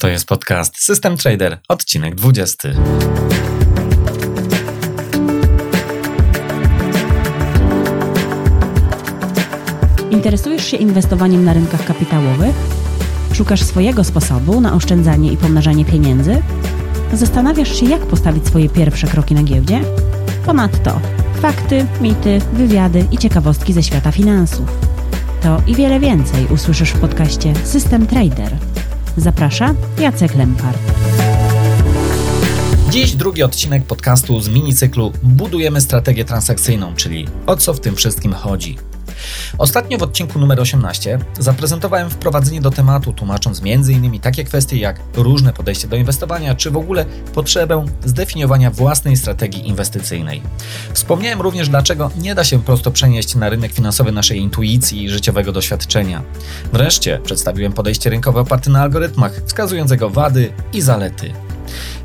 To jest podcast System Trader, odcinek 20. Interesujesz się inwestowaniem na rynkach kapitałowych? Szukasz swojego sposobu na oszczędzanie i pomnażanie pieniędzy? Zastanawiasz się, jak postawić swoje pierwsze kroki na giełdzie? Ponadto fakty, mity, wywiady i ciekawostki ze świata finansów. To i wiele więcej usłyszysz w podcaście System Trader. Zaprasza Jacek Lempart. Dziś drugi odcinek podcastu z minicyklu Budujemy strategię transakcyjną, czyli o co w tym wszystkim chodzi. Ostatnio w odcinku numer 18 zaprezentowałem wprowadzenie do tematu, tłumacząc m.in. takie kwestie jak różne podejście do inwestowania, czy w ogóle potrzebę zdefiniowania własnej strategii inwestycyjnej. Wspomniałem również, dlaczego nie da się prosto przenieść na rynek finansowy naszej intuicji i życiowego doświadczenia. Wreszcie przedstawiłem podejście rynkowe oparte na algorytmach, wskazując jego wady i zalety.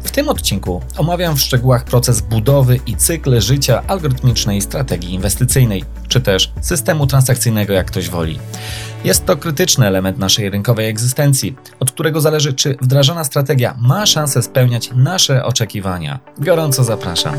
W tym odcinku omawiam w szczegółach proces budowy i cykl życia algorytmicznej strategii inwestycyjnej, czy też systemu transakcyjnego, jak ktoś woli. Jest to krytyczny element naszej rynkowej egzystencji, od którego zależy, czy wdrażana strategia ma szansę spełniać nasze oczekiwania. Gorąco zapraszam.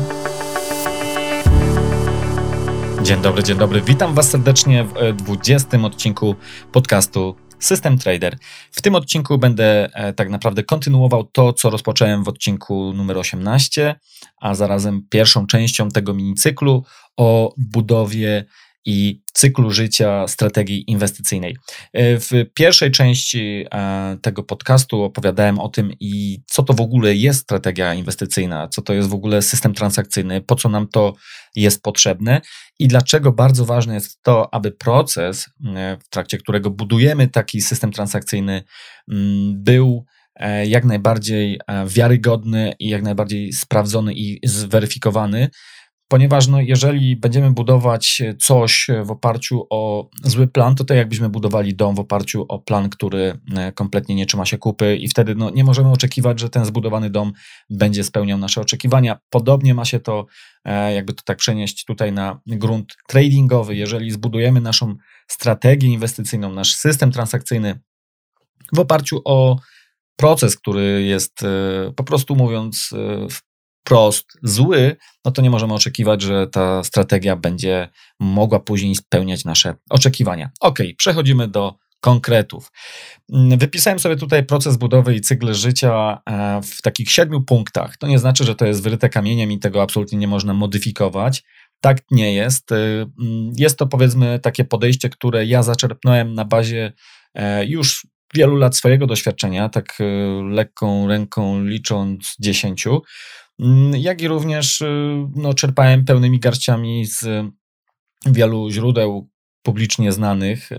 Dzień dobry, dzień dobry. Witam Was serdecznie w 20 odcinku podcastu System Trader. W tym odcinku będę e, tak naprawdę kontynuował to, co rozpocząłem w odcinku numer 18, a zarazem pierwszą częścią tego minicyklu o budowie i cyklu życia strategii inwestycyjnej. E, w pierwszej części e, tego podcastu opowiadałem o tym i co to w ogóle jest strategia inwestycyjna, co to jest w ogóle system transakcyjny, po co nam to jest potrzebne i dlaczego bardzo ważne jest to, aby proces, e, w trakcie którego budujemy taki system transakcyjny, mm, był jak najbardziej wiarygodny i jak najbardziej sprawdzony i zweryfikowany, ponieważ no, jeżeli będziemy budować coś w oparciu o zły plan, to tak jakbyśmy budowali dom w oparciu o plan, który e, kompletnie nie trzyma się kupy i wtedy no, nie możemy oczekiwać, że ten zbudowany dom będzie spełniał nasze oczekiwania. Podobnie ma się to, e, jakby to tak przenieść tutaj na grunt tradingowy. Jeżeli zbudujemy naszą strategię inwestycyjną, nasz system transakcyjny w oparciu o proces, który jest e, po prostu mówiąc w wprost zły, no to nie możemy oczekiwać, że ta strategia będzie mogła później spełniać nasze oczekiwania. Ok, przechodzimy do konkretów. Mm, wypisałem sobie tutaj proces budowy i cykl życia e, w takich siedmiu punktach. To nie znaczy, że to jest wyryte kamieniem i tego absolutnie nie można modyfikować. Tak nie jest. E, mm, jest to powiedzmy takie podejście, które ja zaczerpnąłem na bazie e, już wielu lat swojego doświadczenia, tak lekką ręką licząc dziesięciu. Mm, jak i również y, no, czerpałem pełnymi garściami z wielu źródeł publicznie znanych, e,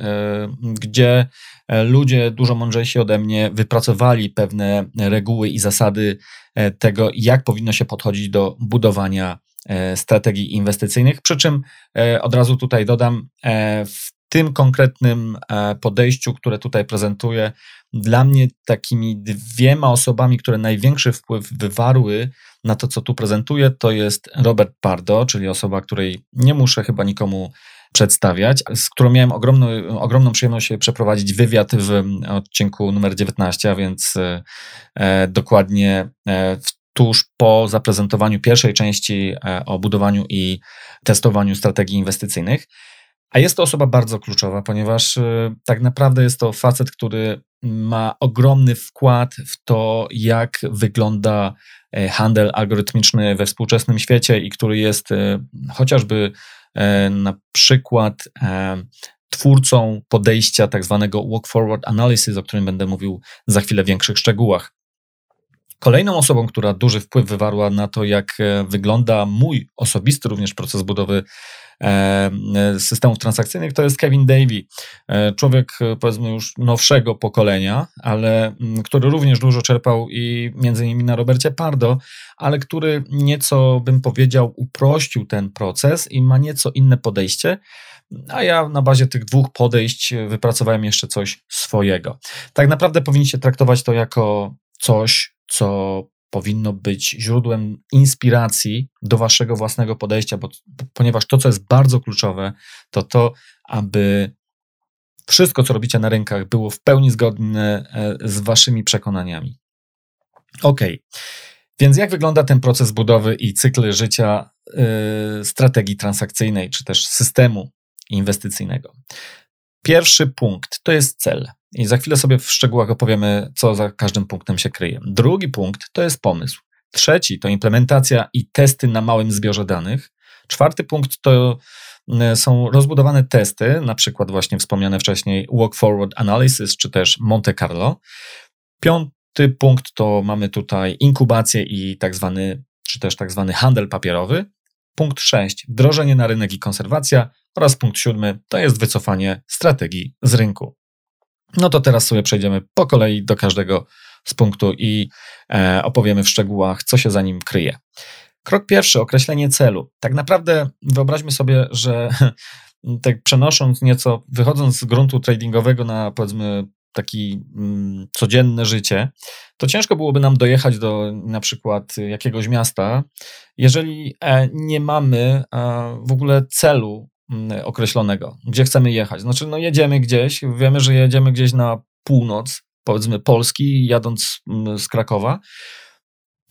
gdzie e, ludzie dużo mądrzejsi ode mnie wypracowali pewne reguły i zasady e, tego, jak powinno się podchodzić do budowania strategii inwestycyjnych. Przy czym od razu tutaj dodam, w tym konkretnym podejściu, które tutaj prezentuję, dla mnie takimi dwiema osobami, które największy wpływ wywarły na to, co tu prezentuję, to jest Robert Pardo, czyli osoba, której nie muszę chyba nikomu przedstawiać, z którą miałem ogromną, ogromną przyjemność przeprowadzić wywiad w odcinku numer 19, a więc e, dokładnie e, tuż po zaprezentowaniu pierwszej części e, o budowaniu i testowaniu strategii inwestycyjnych. A jest to osoba bardzo kluczowa, ponieważ tak naprawdę jest to facet, który ma ogromny wkład w to, jak wygląda e, handel algorytmiczny we współczesnym świecie i który jest e, chociażby e, na przykład twórcą podejścia tak zwanego walk forward analysis, o którym będę mówił za chwilę w większych szczegółach. Kolejną osobą, która duży wpływ wywarła na to, jak e, wygląda mój osobisty również proces budowy e, systemów transakcyjnych, to jest Kevin Davy. Człowiek, powiedzmy, już nowszego pokolenia, ale mm, który również dużo czerpał i między innymi na Robercie Pardo, ale który nieco, bym powiedział, uprościł ten proces i ma nieco inne podejście a ja na bazie tych dwóch podejść wypracowałem jeszcze coś swojego. Tak naprawdę powinniście traktować to jako coś, co powinno być źródłem inspiracji do waszego własnego podejścia, bo, ponieważ to, co jest bardzo kluczowe, to to, aby wszystko, co robicie na rynkach, było w pełni zgodne e, z waszymi przekonaniami. Ok. Więc jak wygląda ten proces budowy i cykl życia yy, strategii transakcyjnej, czy też systemu inwestycyjnego. Pierwszy punkt to jest cel. I za chwilę sobie w szczegółach opowiemy, co za każdym punktem się kryje. Drugi punkt to jest pomysł. Trzeci to implementacja i testy na małym zbiorze danych. Czwarty punkt to e, są rozbudowane testy, na przykład właśnie wspomniane wcześniej Walk Forward Analysis czy też Monte Carlo. Piąty punkt to mamy tutaj inkubację i tak zwany, czy też tak zwany handel papierowy. Punkt 6 wdrożenie na rynek i konserwacja oraz punkt 7 to jest wycofanie strategii z rynku. No to teraz sobie przejdziemy po kolei do każdego z punktu i e, opowiemy w szczegółach, co się za nim kryje. Krok pierwszy, określenie celu. Tak naprawdę wyobraźmy sobie, że tak przenosząc nieco, wychodząc z gruntu tradingowego na powiedzmy taki mm, codzienne życie, to ciężko byłoby nam dojechać do na przykład jakiegoś miasta, jeżeli e, nie mamy e, w ogóle celu określonego, gdzie chcemy jechać. Znaczy, no jedziemy gdzieś, wiemy, że jedziemy gdzieś na północ, powiedzmy Polski, jadąc mm, z Krakowa,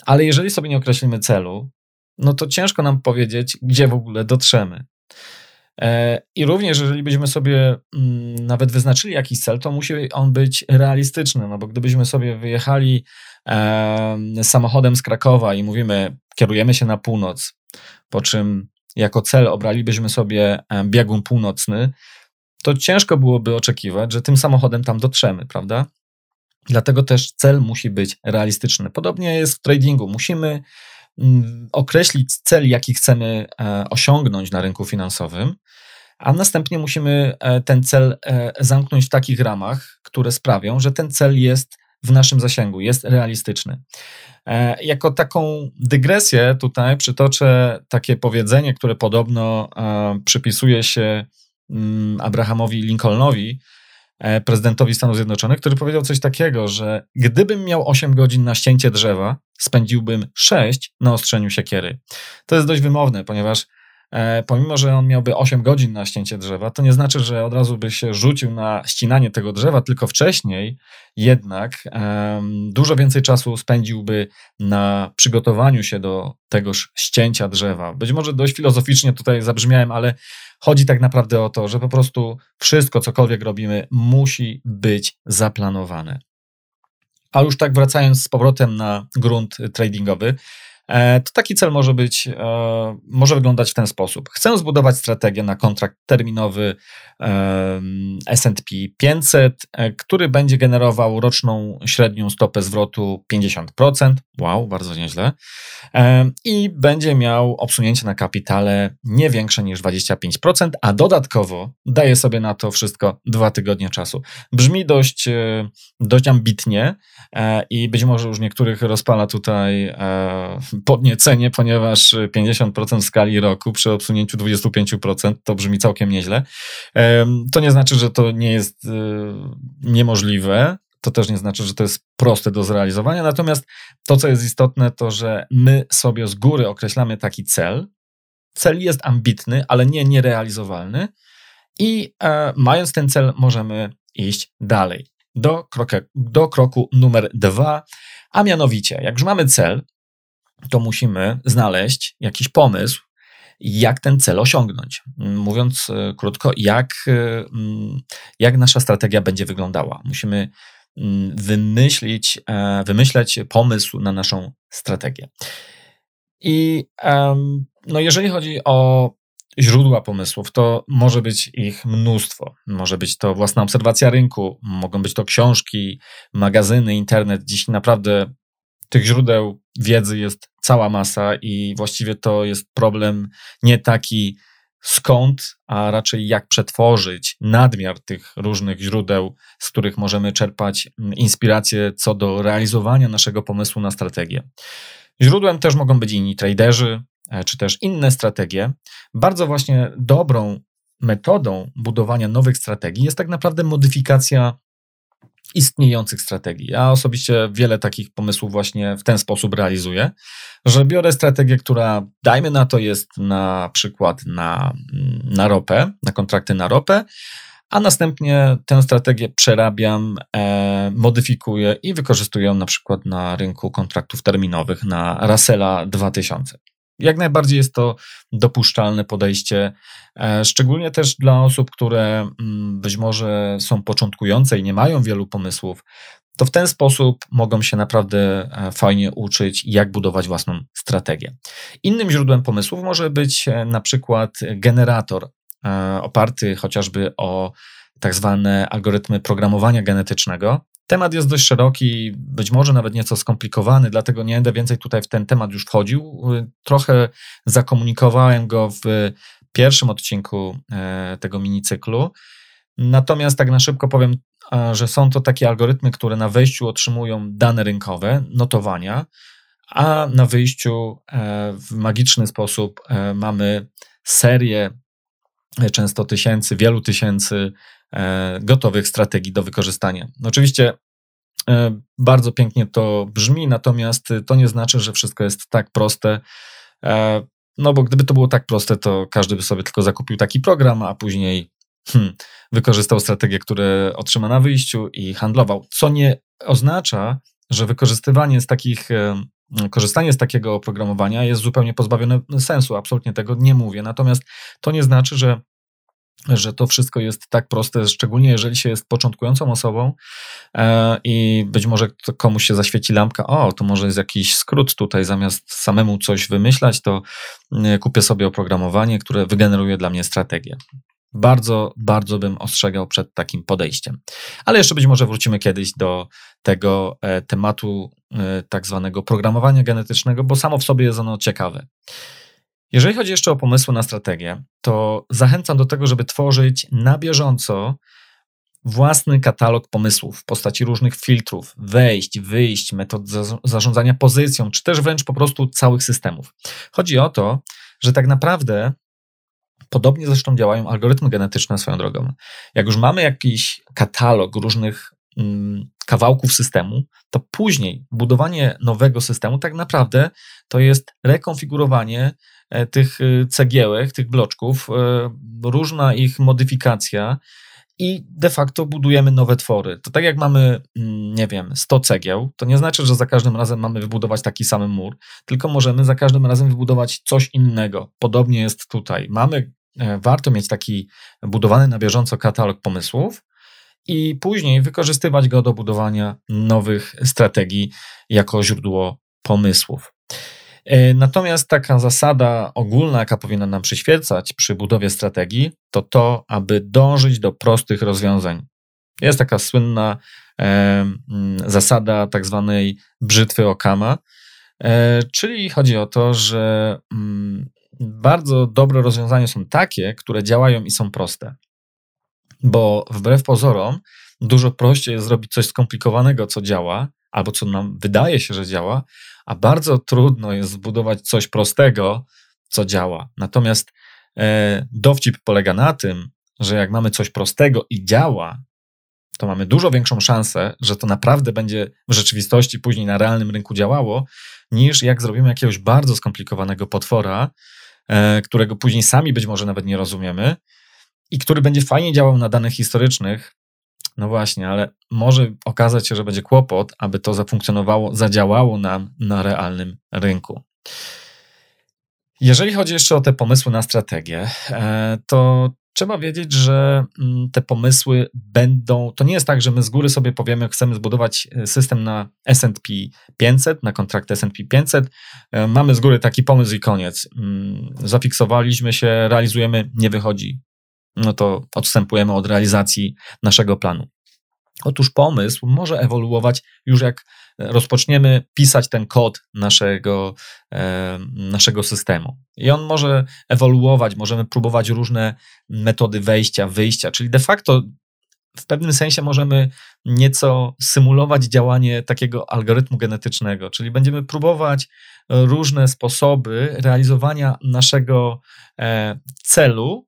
ale jeżeli sobie nie określimy celu, no to ciężko nam powiedzieć, gdzie w ogóle dotrzemy. E, I również, jeżeli byśmy sobie mm, nawet wyznaczyli jakiś cel, to musi on być realistyczny, no bo gdybyśmy sobie wyjechali samochodem z Krakowa i mówimy, kierujemy się na północ, po czym jako cel obralibyśmy sobie biegun północny, to ciężko byłoby oczekiwać, że tym samochodem tam dotrzemy, prawda? Dlatego też cel musi być realistyczny. Podobnie jest w tradingu. Musimy mm, określić cel, jaki chcemy e, osiągnąć na rynku finansowym, a następnie musimy e, ten cel e, zamknąć w takich ramach, które sprawią, że ten cel jest w naszym zasięgu, jest realistyczny. E, jako taką dygresję tutaj przytoczę takie powiedzenie, które podobno przypisuje się mm, Abrahamowi Lincolnowi, prezydentowi Stanów Zjednoczonych, który powiedział coś takiego, że gdybym miał 8 godzin na ścięcie drzewa, spędziłbym 6 na ostrzeniu siekiery. To jest dość wymowne, ponieważ E, pomimo, że on miałby 8 godzin na ścięcie drzewa, to nie znaczy, że od razu by się rzucił na ścinanie tego drzewa, tylko wcześniej jednak dużo więcej czasu spędziłby na przygotowaniu się do tegoż ścięcia drzewa. Być może dość filozoficznie tutaj zabrzmiałem, ale chodzi tak naprawdę o to, że po prostu wszystko, cokolwiek robimy, musi być zaplanowane. A już tak wracając z powrotem na grunt tradingowy, E, to taki cel może być, e, może wyglądać w ten sposób. Chcę zbudować strategię na kontrakt terminowy S&P 500, e, który będzie generował roczną średnią stopę zwrotu 50%. Wow, bardzo nieźle. I będzie miał obsunięcie na kapitale nie większe niż 25%, a dodatkowo daje sobie na to wszystko dwa tygodnie czasu. Brzmi dość, dość ambitnie i być może już niektórych rozpala tutaj podniecenie, ponieważ 50% w skali roku przy obsunięciu 25% to brzmi całkiem nieźle. To nie znaczy, że to nie jest y, niemożliwe. To też nie znaczy, że to jest proste do zrealizowania. Natomiast to, co jest istotne, to że my sobie z góry określamy taki cel. Cel jest ambitny, ale nie nierealizowalny. I e, mając ten cel, możemy iść dalej. Do, kroku, do kroku numer dwa, a mianowicie, jak już mamy cel, to musimy znaleźć jakiś pomysł, jak ten cel osiągnąć. Mówiąc e, krótko, jak, e, jak nasza strategia będzie wyglądała. Musimy wymyślić, e, wymyśleć pomysł na naszą strategię. I no jeżeli chodzi o źródła pomysłów, to może być ich mnóstwo. Może być to własna obserwacja rynku, mogą być to książki, magazyny, internet. Dziś naprawdę Tych źródeł wiedzy jest cała masa i właściwie to jest problem nie taki skąd, a raczej jak przetworzyć nadmiar tych różnych źródeł, z których możemy czerpać mm, inspirację co do realizowania naszego pomysłu na strategię. Źródłem też mogą być inni traderzy, e, czy też inne strategie. Bardzo właśnie dobrą metodą budowania nowych strategii jest tak naprawdę modyfikacja istniejących strategii. Ja osobiście wiele takich pomysłów właśnie w ten sposób realizuję, że biorę strategię, która dajmy na to jest na przykład na, na ropę, na kontrakty na ropę, a następnie tę strategię przerabiam, e, modyfikuję i wykorzystuję na przykład na rynku kontraktów terminowych na Russella 2000. Jak najbardziej jest to dopuszczalne podejście, e, szczególnie też dla osób, które mm, być może są początkujące i nie mają wielu pomysłów. To w ten sposób mogą się naprawdę e, fajnie uczyć, jak budować własną strategię. Innym źródłem pomysłów może być e, na przykład generator oparty chociażby o tak zwane algorytmy programowania genetycznego. Temat jest dość szeroki, być może nawet nieco skomplikowany, dlatego nie będę więcej tutaj w ten temat już wchodził. Trochę zakomunikowałem go w pierwszym odcinku e, tego minicyklu. Natomiast tak na szybko powiem, że są to takie algorytmy, które na wejściu otrzymują dane rynkowe, notowania, a na wyjściu e, w magiczny sposób e, mamy serię często tysięcy, wielu tysięcy gotowych strategii do wykorzystania. Oczywiście e, bardzo pięknie to brzmi, natomiast to nie znaczy, że wszystko jest tak proste. E, no bo gdyby to było tak proste, to każdy by sobie tylko zakupił taki program, a później hmm, wykorzystał strategię, które otrzyma na wyjściu i handlował. Co nie oznacza, że wykorzystywanie z takich, korzystanie z takiego oprogramowania jest zupełnie pozbawione sensu. Absolutnie tego nie mówię. Natomiast to nie znaczy, że że to wszystko jest tak proste, szczególnie jeżeli się jest początkującą osobą e, i być może komuś się zaświeci lampka, o, to może jest jakiś skrót tutaj, zamiast samemu coś wymyślać, to e, kupię sobie oprogramowanie, które wygeneruje dla mnie strategię. Bardzo, bardzo bym ostrzegał przed takim podejściem. Ale jeszcze być może wrócimy kiedyś do tego e, tematu tak zwanego programowania genetycznego, bo samo w sobie jest ono ciekawe. Jeżeli chodzi jeszcze o pomysły na strategię, to zachęcam do tego, żeby tworzyć na bieżąco własny katalog pomysłów w postaci różnych filtrów, wejść, wyjść, metod zarządzania pozycją, czy też wręcz po prostu całych systemów. Chodzi o to, że tak naprawdę podobnie zresztą działają algorytmy genetyczne swoją drogą. Jak już mamy jakiś katalog różnych kawałków systemu, to później budowanie nowego systemu tak naprawdę to jest rekonfigurowanie E, tych e, cegiełek, tych bloczków, e, różna ich modyfikacja i de facto budujemy nowe twory. To tak jak mamy, mm, nie wiem, 100 cegieł, to nie znaczy, że za każdym razem mamy wybudować taki sam mur, tylko możemy za każdym razem wybudować coś innego. Podobnie jest tutaj. Mamy, warto mieć taki budowany na bieżąco katalog pomysłów, i później wykorzystywać go do budowania nowych strategii jako źródło pomysłów. E, natomiast taka zasada ogólna, jaka powinna nam przyświecać przy budowie strategii, to to, aby dążyć do prostych rozwiązań. Jest taka słynna e, zasada tak zwanej brzytwy Okama, e, czyli chodzi o to, że mm, bardzo dobre rozwiązania są takie, które działają i są proste. Bo wbrew pozorom, dużo prościej jest zrobić coś skomplikowanego, co działa, albo co nam wydaje się, że działa, a bardzo trudno jest zbudować coś prostego, co działa. Natomiast e, dowcip polega na tym, że jak mamy coś prostego i działa, to mamy dużo większą szansę, że to naprawdę będzie w rzeczywistości później na realnym rynku działało, niż jak zrobimy jakiegoś bardzo skomplikowanego potwora, e, którego później sami być może nawet nie rozumiemy i który będzie fajnie działał na danych historycznych, no właśnie, ale może okazać się, że będzie kłopot, aby to zafunkcjonowało, zadziałało nam na realnym rynku. Jeżeli chodzi jeszcze o te pomysły na strategię, e, to trzeba wiedzieć, że mm, te pomysły będą. To nie jest tak, że my z góry sobie powiemy, chcemy zbudować e, system na SP 500, na kontrakt SP 500. E, mamy z góry taki pomysł i koniec. Mm, zafiksowaliśmy się, realizujemy, nie wychodzi no to odstępujemy od realizacji naszego planu. Otóż pomysł może ewoluować już jak rozpoczniemy pisać ten kod naszego, e, naszego systemu. I on może ewoluować, możemy próbować różne metody wejścia, wyjścia, czyli de facto w pewnym sensie możemy nieco symulować działanie takiego algorytmu genetycznego, czyli będziemy próbować różne sposoby realizowania naszego e, celu,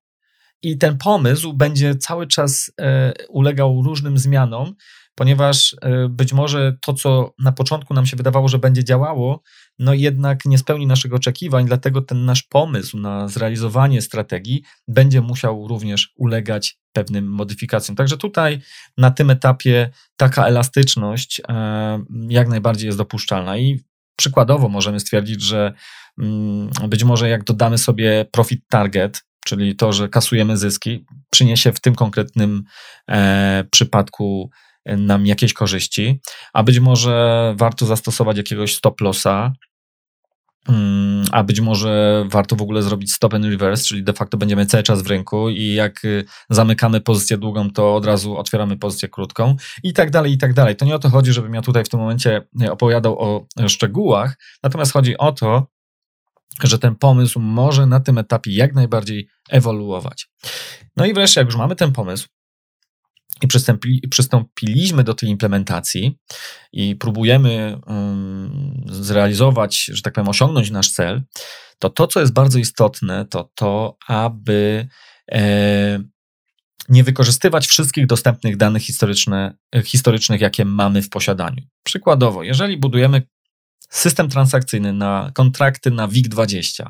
i ten pomysł będzie cały czas e, ulegał różnym zmianom, ponieważ e, być może to, co na początku nam się wydawało, że będzie działało, no jednak nie spełni naszych oczekiwań, dlatego ten nasz pomysł na zrealizowanie strategii będzie musiał również ulegać pewnym modyfikacjom. Także tutaj na tym etapie taka elastyczność e, jak najbardziej jest dopuszczalna i przykładowo możemy stwierdzić, że mm, być może jak dodamy sobie profit target, czyli to, że kasujemy zyski, przyniesie w tym konkretnym e, przypadku nam jakieś korzyści, a być może warto zastosować jakiegoś stop lossa, mm, a być może warto w ogóle zrobić stop and reverse, czyli de facto będziemy cały czas w rynku i jak y, zamykamy pozycję długą, to od razu otwieramy pozycję krótką i tak dalej, i tak dalej. To nie o to chodzi, żebym ja tutaj w tym momencie opowiadał o szczegółach, natomiast chodzi o to, że ten pomysł może na tym etapie jak najbardziej ewoluować. No i wreszcie, jak już mamy ten pomysł, i przystąpi, przystąpiliśmy do tej implementacji i próbujemy um, zrealizować, że tak powiem, osiągnąć nasz cel, to to, co jest bardzo istotne, to to, aby e, nie wykorzystywać wszystkich dostępnych danych historyczne, historycznych, jakie mamy w posiadaniu. Przykładowo, jeżeli budujemy system transakcyjny na kontrakty na WIG20,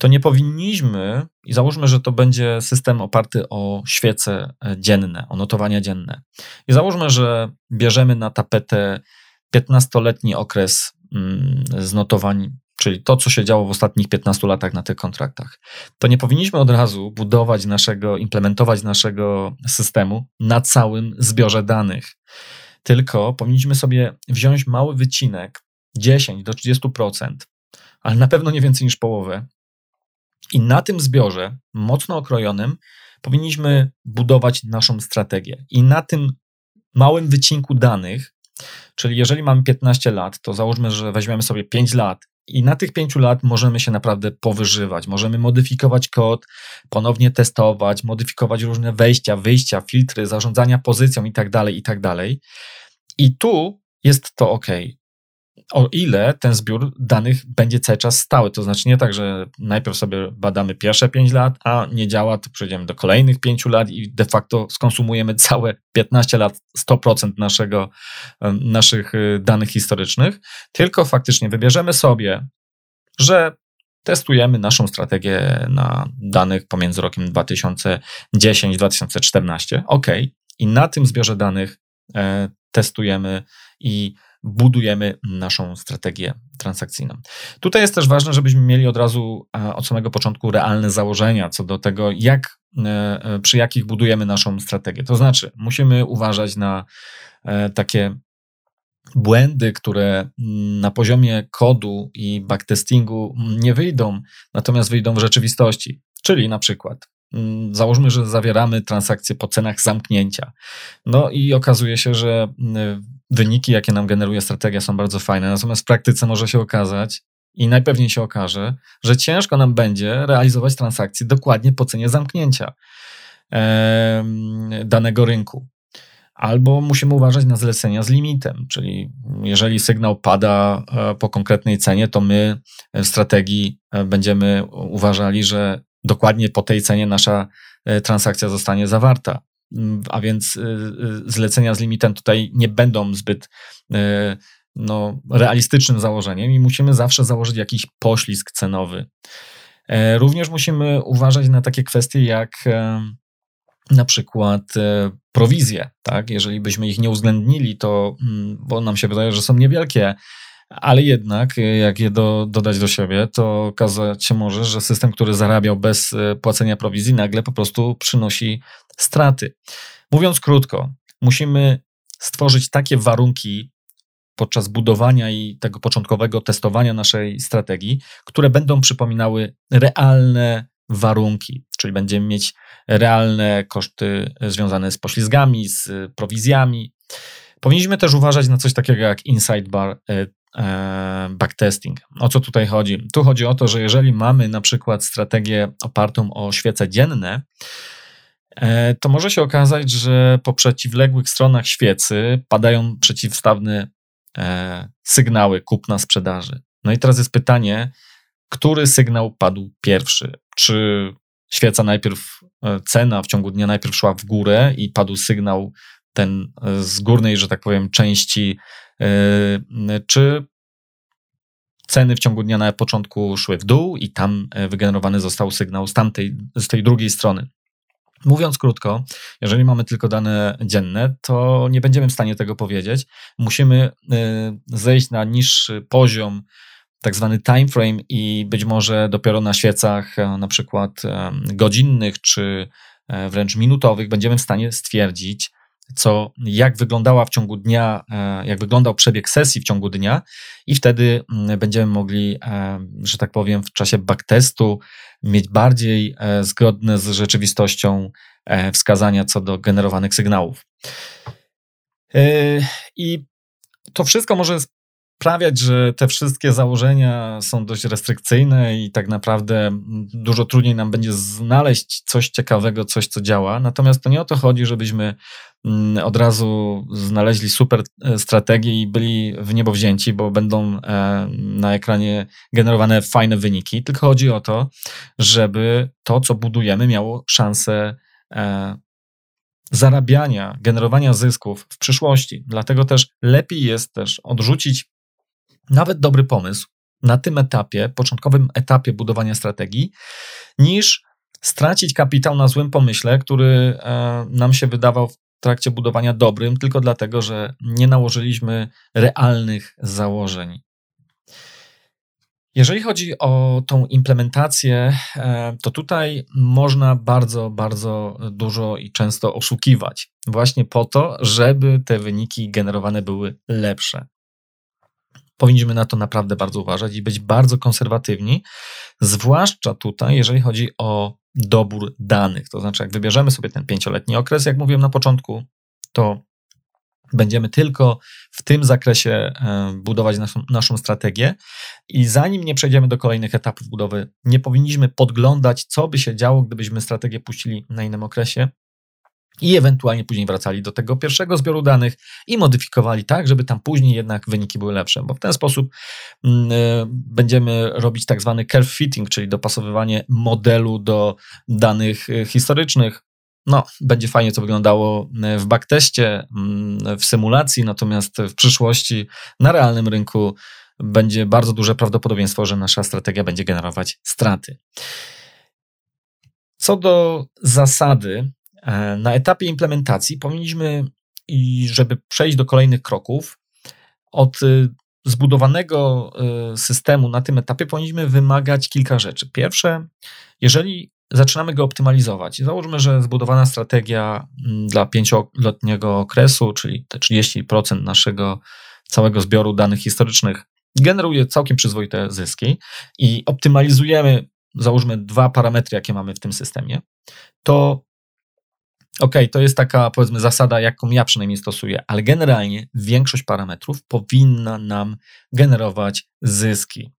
to nie powinniśmy, i załóżmy, że to będzie system oparty o świece dzienne, o notowania dzienne. I załóżmy, że bierzemy na tapetę 15-letni okres mm, z notowań, czyli to, co się działo w ostatnich 15 latach na tych kontraktach. To nie powinniśmy od razu budować naszego, implementować naszego systemu na całym zbiorze danych. Tylko powinniśmy sobie wziąć mały wycinek 10 do 30%, ale na pewno nie więcej niż połowę. I na tym zbiorze, mocno okrojonym, powinniśmy budować naszą strategię. I na tym małym wycinku danych, czyli jeżeli mamy 15 lat, to załóżmy, że weźmiemy sobie 5 lat i na tych 5 lat możemy się naprawdę powyżywać. Możemy modyfikować kod, ponownie testować, modyfikować różne wejścia, wyjścia, filtry, zarządzania pozycją itd., tak itd. Tak I tu jest to ok o ile ten zbiór danych będzie cały czas stały. To znaczy nie tak, że najpierw sobie badamy pierwsze 5 lat, a nie działa, to przejdziemy do kolejnych 5 lat i de facto skonsumujemy całe 15 lat 100% naszego, naszych y, danych historycznych, tylko faktycznie wybierzemy sobie, że testujemy naszą strategię na danych pomiędzy rokiem 2010-2014. OK. I na tym zbiorze danych e, testujemy i budujemy naszą strategię transakcyjną. Tutaj jest też ważne, żebyśmy mieli od razu e, od samego początku realne założenia co do tego, jak, e, e, przy jakich budujemy naszą strategię. To znaczy, musimy uważać na takie błędy, które na poziomie kodu i backtestingu nie wyjdą, natomiast wyjdą w rzeczywistości. Czyli na przykład Mm, załóżmy, że zawieramy transakcje po cenach zamknięcia. No i okazuje się, że mm, wyniki, jakie nam generuje strategia, są bardzo fajne, natomiast w praktyce może się okazać, i najpewniej się okaże, że ciężko nam będzie realizować transakcje dokładnie po cenie zamknięcia e, danego rynku. Albo musimy uważać na zlecenia z limitem, czyli jeżeli sygnał pada e, po konkretnej cenie, to my w strategii e, będziemy uważali, że dokładnie po tej cenie nasza e, transakcja zostanie zawarta. Mm, a więc e, e, zlecenia z limitem tutaj nie będą zbyt no, realistycznym założeniem i musimy zawsze założyć jakiś poślizg cenowy. Również musimy uważać na takie kwestie jak na przykład prowizje. Tak? Jeżeli byśmy ich nie uwzględnili, to mm, bo nam się wydaje, że są niewielkie, ale jednak, e, jak je do, dodać do siebie, to okazać się może, że system, który zarabiał bez e, płacenia prowizji, nagle po prostu przynosi straty. Mówiąc krótko, musimy stworzyć takie warunki podczas budowania i tego początkowego testowania naszej strategii, które będą przypominały realne warunki, czyli będziemy mieć realne koszty związane z poślizgami, z prowizjami, Powinniśmy też uważać na coś takiego jak inside bar e, backtesting. O co tutaj chodzi? Tu chodzi o to, że jeżeli mamy na przykład strategię opartą o świece dzienne, e, to może się okazać, że po przeciwległych stronach świecy padają przeciwstawne e, sygnały kupna sprzedaży. No i teraz jest pytanie, który sygnał padł pierwszy? Czy świeca najpierw, e, cena w ciągu dnia najpierw szła w górę i padł sygnał ten e, z górnej, że tak powiem, części, e, czy ceny w ciągu dnia na początku szły w dół i tam wygenerowany został sygnał z tamtej, z tej drugiej strony. Mówiąc krótko, jeżeli mamy tylko dane dzienne, to nie będziemy w stanie tego powiedzieć. Musimy zejść na niższy poziom tak zwany time frame i być może dopiero na świecach e, na przykład e, godzinnych czy e, wręcz minutowych będziemy w stanie stwierdzić, co, jak wyglądała w ciągu dnia, jak wyglądał przebieg sesji w ciągu dnia, i wtedy mm, będziemy mogli, że tak powiem, w czasie backtestu mieć bardziej zgodne z rzeczywistością wskazania co do generowanych sygnałów. I to wszystko może sprawiać, że te wszystkie założenia są dość restrykcyjne i tak naprawdę dużo trudniej nam będzie znaleźć coś ciekawego, coś, co działa. Natomiast to nie o to chodzi, żebyśmy mm, od razu znaleźli super e, strategię i byli w niebo wzięci, bo będą e, na ekranie generowane fajne wyniki, tylko chodzi o to, żeby to, co budujemy, miało szansę e, zarabiania, generowania zysków w przyszłości. Dlatego też lepiej jest też odrzucić nawet dobry pomysł na tym etapie, początkowym etapie budowania strategii, niż stracić kapitał na złym pomyśle, który e, nam się wydawał w trakcie budowania dobrym, tylko dlatego, że nie nałożyliśmy realnych założeń. Jeżeli chodzi o tą implementację, e, to tutaj można bardzo, bardzo dużo i często oszukiwać, właśnie po to, żeby te wyniki generowane były lepsze powinniśmy na to naprawdę bardzo uważać i być bardzo konserwatywni, zwłaszcza tutaj, jeżeli chodzi o dobór danych. To znaczy, jak wybierzemy sobie ten pięcioletni okres, jak mówiłem na początku, to będziemy tylko w tym zakresie budować naszą, naszą strategię i zanim nie przejdziemy do kolejnych etapów budowy, nie powinniśmy podglądać, co by się działo, gdybyśmy strategię puścili na innym okresie, i ewentualnie później wracali do tego pierwszego zbioru danych i modyfikowali tak, żeby tam później jednak wyniki były lepsze, bo w ten sposób mm, e, będziemy robić tak zwany curve fitting, czyli dopasowywanie modelu do danych e, historycznych. No, będzie fajnie to wyglądało e, w backteście, mm, w symulacji, natomiast w przyszłości na realnym rynku będzie bardzo duże prawdopodobieństwo, że nasza strategia będzie generować straty. Co do zasady, na etapie implementacji powinniśmy, i żeby przejść do kolejnych kroków, od y, zbudowanego y, systemu na tym etapie powinniśmy wymagać kilka rzeczy. Pierwsze, jeżeli zaczynamy go optymalizować, załóżmy, że zbudowana strategia mm, dla pięcioletniego okresu, czyli te 30% naszego całego zbioru danych historycznych, generuje całkiem przyzwoite zyski i optymalizujemy, załóżmy, dwa parametry, jakie mamy w tym systemie, to OK, to jest taka powiedzmy zasada, jaką ja przynajmniej stosuję, ale generalnie większość parametrów powinna nam generować zyski.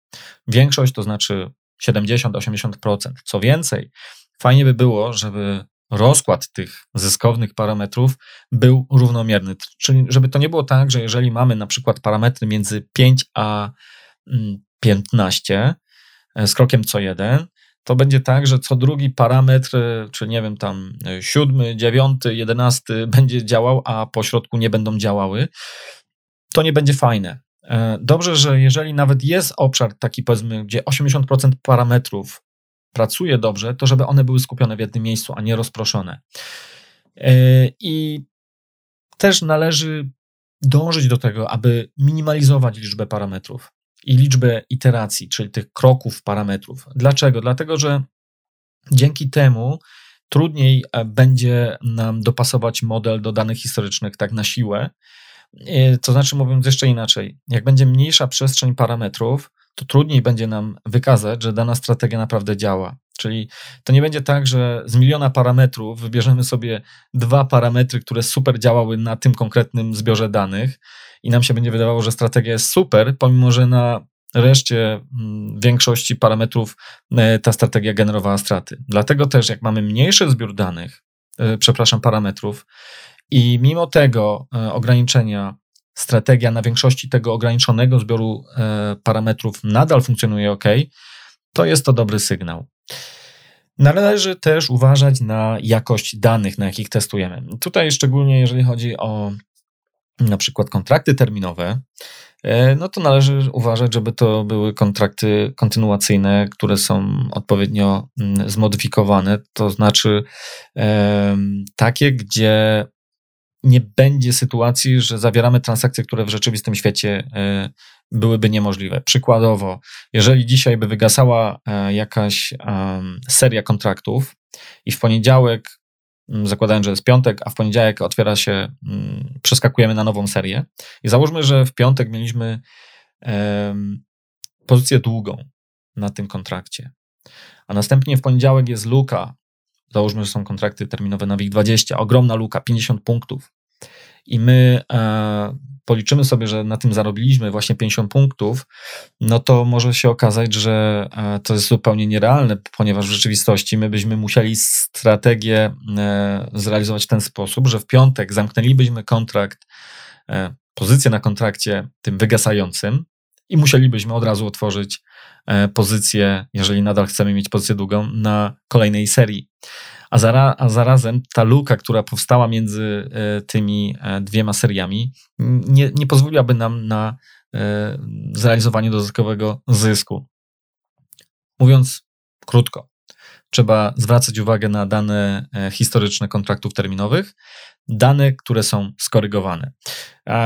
Większość to znaczy 70-80%. Co więcej, fajnie by było, żeby rozkład tych zyskownych parametrów był równomierny. Czyli żeby to nie było tak, że jeżeli mamy na przykład parametry między 5 a 15 mm, e, z krokiem co jeden, to będzie tak, że co drugi parametr, czy nie wiem, tam siódmy, dziewiąty, jedenasty będzie działał, a po środku nie będą działały, to nie będzie fajne. E, dobrze, że jeżeli nawet jest obszar taki, powiedzmy, gdzie 80% parametrów pracuje dobrze, to żeby one były skupione w jednym miejscu, a nie rozproszone. E, I też należy dążyć do tego, aby minimalizować liczbę parametrów i liczbę iteracji, czyli tych kroków parametrów. Dlaczego? Dlatego, że dzięki temu trudniej e, będzie nam dopasować model do danych historycznych tak na siłę. E, to znaczy, mówiąc jeszcze inaczej, jak będzie mniejsza przestrzeń parametrów, to trudniej będzie nam wykazać, że dana strategia naprawdę działa. Czyli to nie będzie tak, że z miliona parametrów wybierzemy sobie dwa parametry, które super działały na tym konkretnym zbiorze danych i nam się będzie wydawało, że strategia jest super, pomimo że na reszcie mm, większości parametrów e, ta strategia generowała straty. Dlatego też, jak mamy mniejszy zbiór danych, e, przepraszam, parametrów, i mimo tego e, ograniczenia strategia na większości tego ograniczonego zbioru parametrów nadal funkcjonuje ok, to jest to dobry sygnał. Należy też uważać na jakość danych, na jakich testujemy. Tutaj szczególnie jeżeli chodzi o na przykład kontrakty terminowe, e, no to należy uważać, żeby to były kontrakty kontynuacyjne, które są odpowiednio mm, zmodyfikowane, to znaczy takie, gdzie nie będzie sytuacji, że zawieramy transakcje, które w rzeczywistym świecie e, byłyby niemożliwe. Przykładowo, jeżeli dzisiaj by wygasała e, jakaś seria kontraktów i w poniedziałek, zakładając, że jest piątek, a w poniedziałek otwiera się, mm, przeskakujemy na nową serię. I załóżmy, że w piątek mieliśmy pozycję długą na tym kontrakcie, a następnie w poniedziałek jest luka, załóżmy, że są kontrakty terminowe na WIG20, ogromna luka, 50 punktów. I my e, policzymy sobie, że na tym zarobiliśmy właśnie 50 punktów, no to może się okazać, że e, to jest zupełnie nierealne, ponieważ w rzeczywistości my byśmy musieli strategię e, zrealizować w ten sposób, że w piątek zamknęlibyśmy kontrakt, e, pozycję na kontrakcie tym wygasającym i musielibyśmy od razu otworzyć pozycję, jeżeli nadal chcemy mieć pozycję długą, na kolejnej serii a, zara, a zarazem ta luka, która powstała między e, tymi e, dwiema seriami, nie, nie pozwoliłaby nam na e, zrealizowanie dodatkowego zysku. Mówiąc krótko, trzeba zwracać uwagę na dane historyczne kontraktów terminowych, dane, które są skorygowane.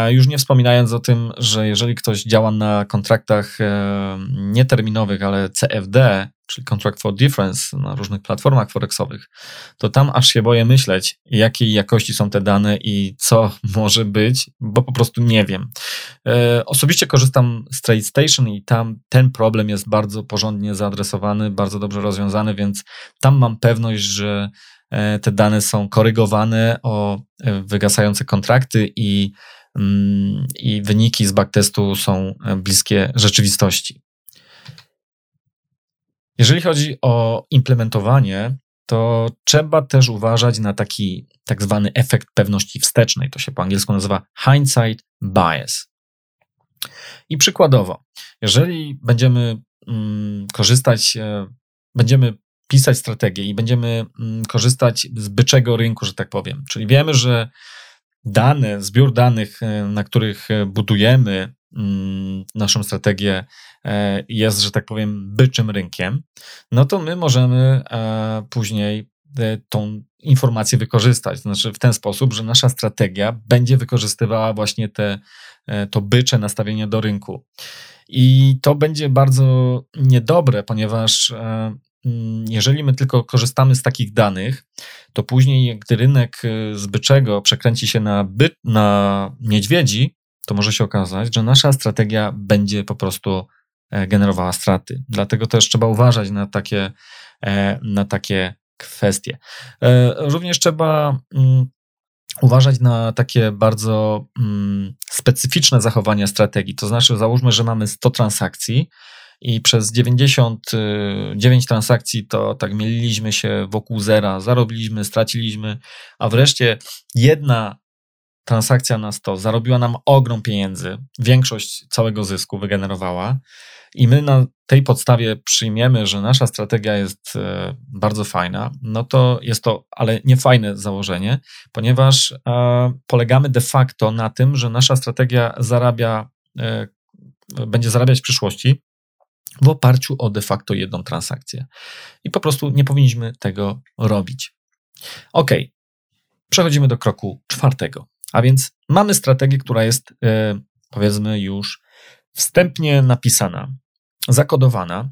Już nie wspominając o tym, że jeżeli ktoś działa na kontraktach nieterminowych, ale CFD, czyli Contract for Difference na różnych platformach forexowych, to tam aż się boję myśleć, jakiej jakości są te dane i co może być, bo po prostu nie wiem. E, osobiście korzystam z TradeStation i tam ten problem jest bardzo porządnie zaadresowany, bardzo dobrze rozwiązany, więc tam mam pewność, że e, te dane są korygowane o e, wygasające kontrakty i, mm, i wyniki z backtestu są bliskie rzeczywistości. Jeżeli chodzi o implementowanie, to trzeba też uważać na taki tak zwany efekt pewności wstecznej. To się po angielsku nazywa hindsight bias. I przykładowo, jeżeli będziemy mm, korzystać, e, będziemy pisać strategię i będziemy mm, korzystać z byczego rynku, że tak powiem, czyli wiemy, że dane, zbiór danych, e, na których e, budujemy mm, naszą strategię, E, jest, że tak powiem, byczym rynkiem, no to my możemy później tą informację wykorzystać. Znaczy w ten sposób, że nasza strategia będzie wykorzystywała właśnie te, to bycze nastawienie do rynku. I to będzie bardzo niedobre, ponieważ jeżeli my tylko korzystamy z takich danych, to później, gdy rynek z byczego przekręci się na, by, na niedźwiedzi, to może się okazać, że nasza strategia będzie po prostu E, generowała straty. Dlatego też trzeba uważać na takie, e, na takie kwestie. E, również trzeba mm, uważać na takie bardzo mm, specyficzne zachowania strategii. To znaczy, załóżmy, że mamy 100 transakcji i przez 99 transakcji to tak mieliliśmy się wokół zera, zarobiliśmy, straciliśmy, a wreszcie jedna transakcja na 100 zarobiła nam ogrom pieniędzy, większość całego zysku wygenerowała. I my na tej podstawie przyjmiemy, że nasza strategia jest e, bardzo fajna, no to jest to, ale nie fajne założenie, ponieważ e, polegamy de facto na tym, że nasza strategia zarabia, e, będzie zarabiać w przyszłości w oparciu o de facto jedną transakcję. I po prostu nie powinniśmy tego robić. Ok, przechodzimy do kroku czwartego. A więc mamy strategię, która jest powiedzmy już wstępnie napisana zakodowana.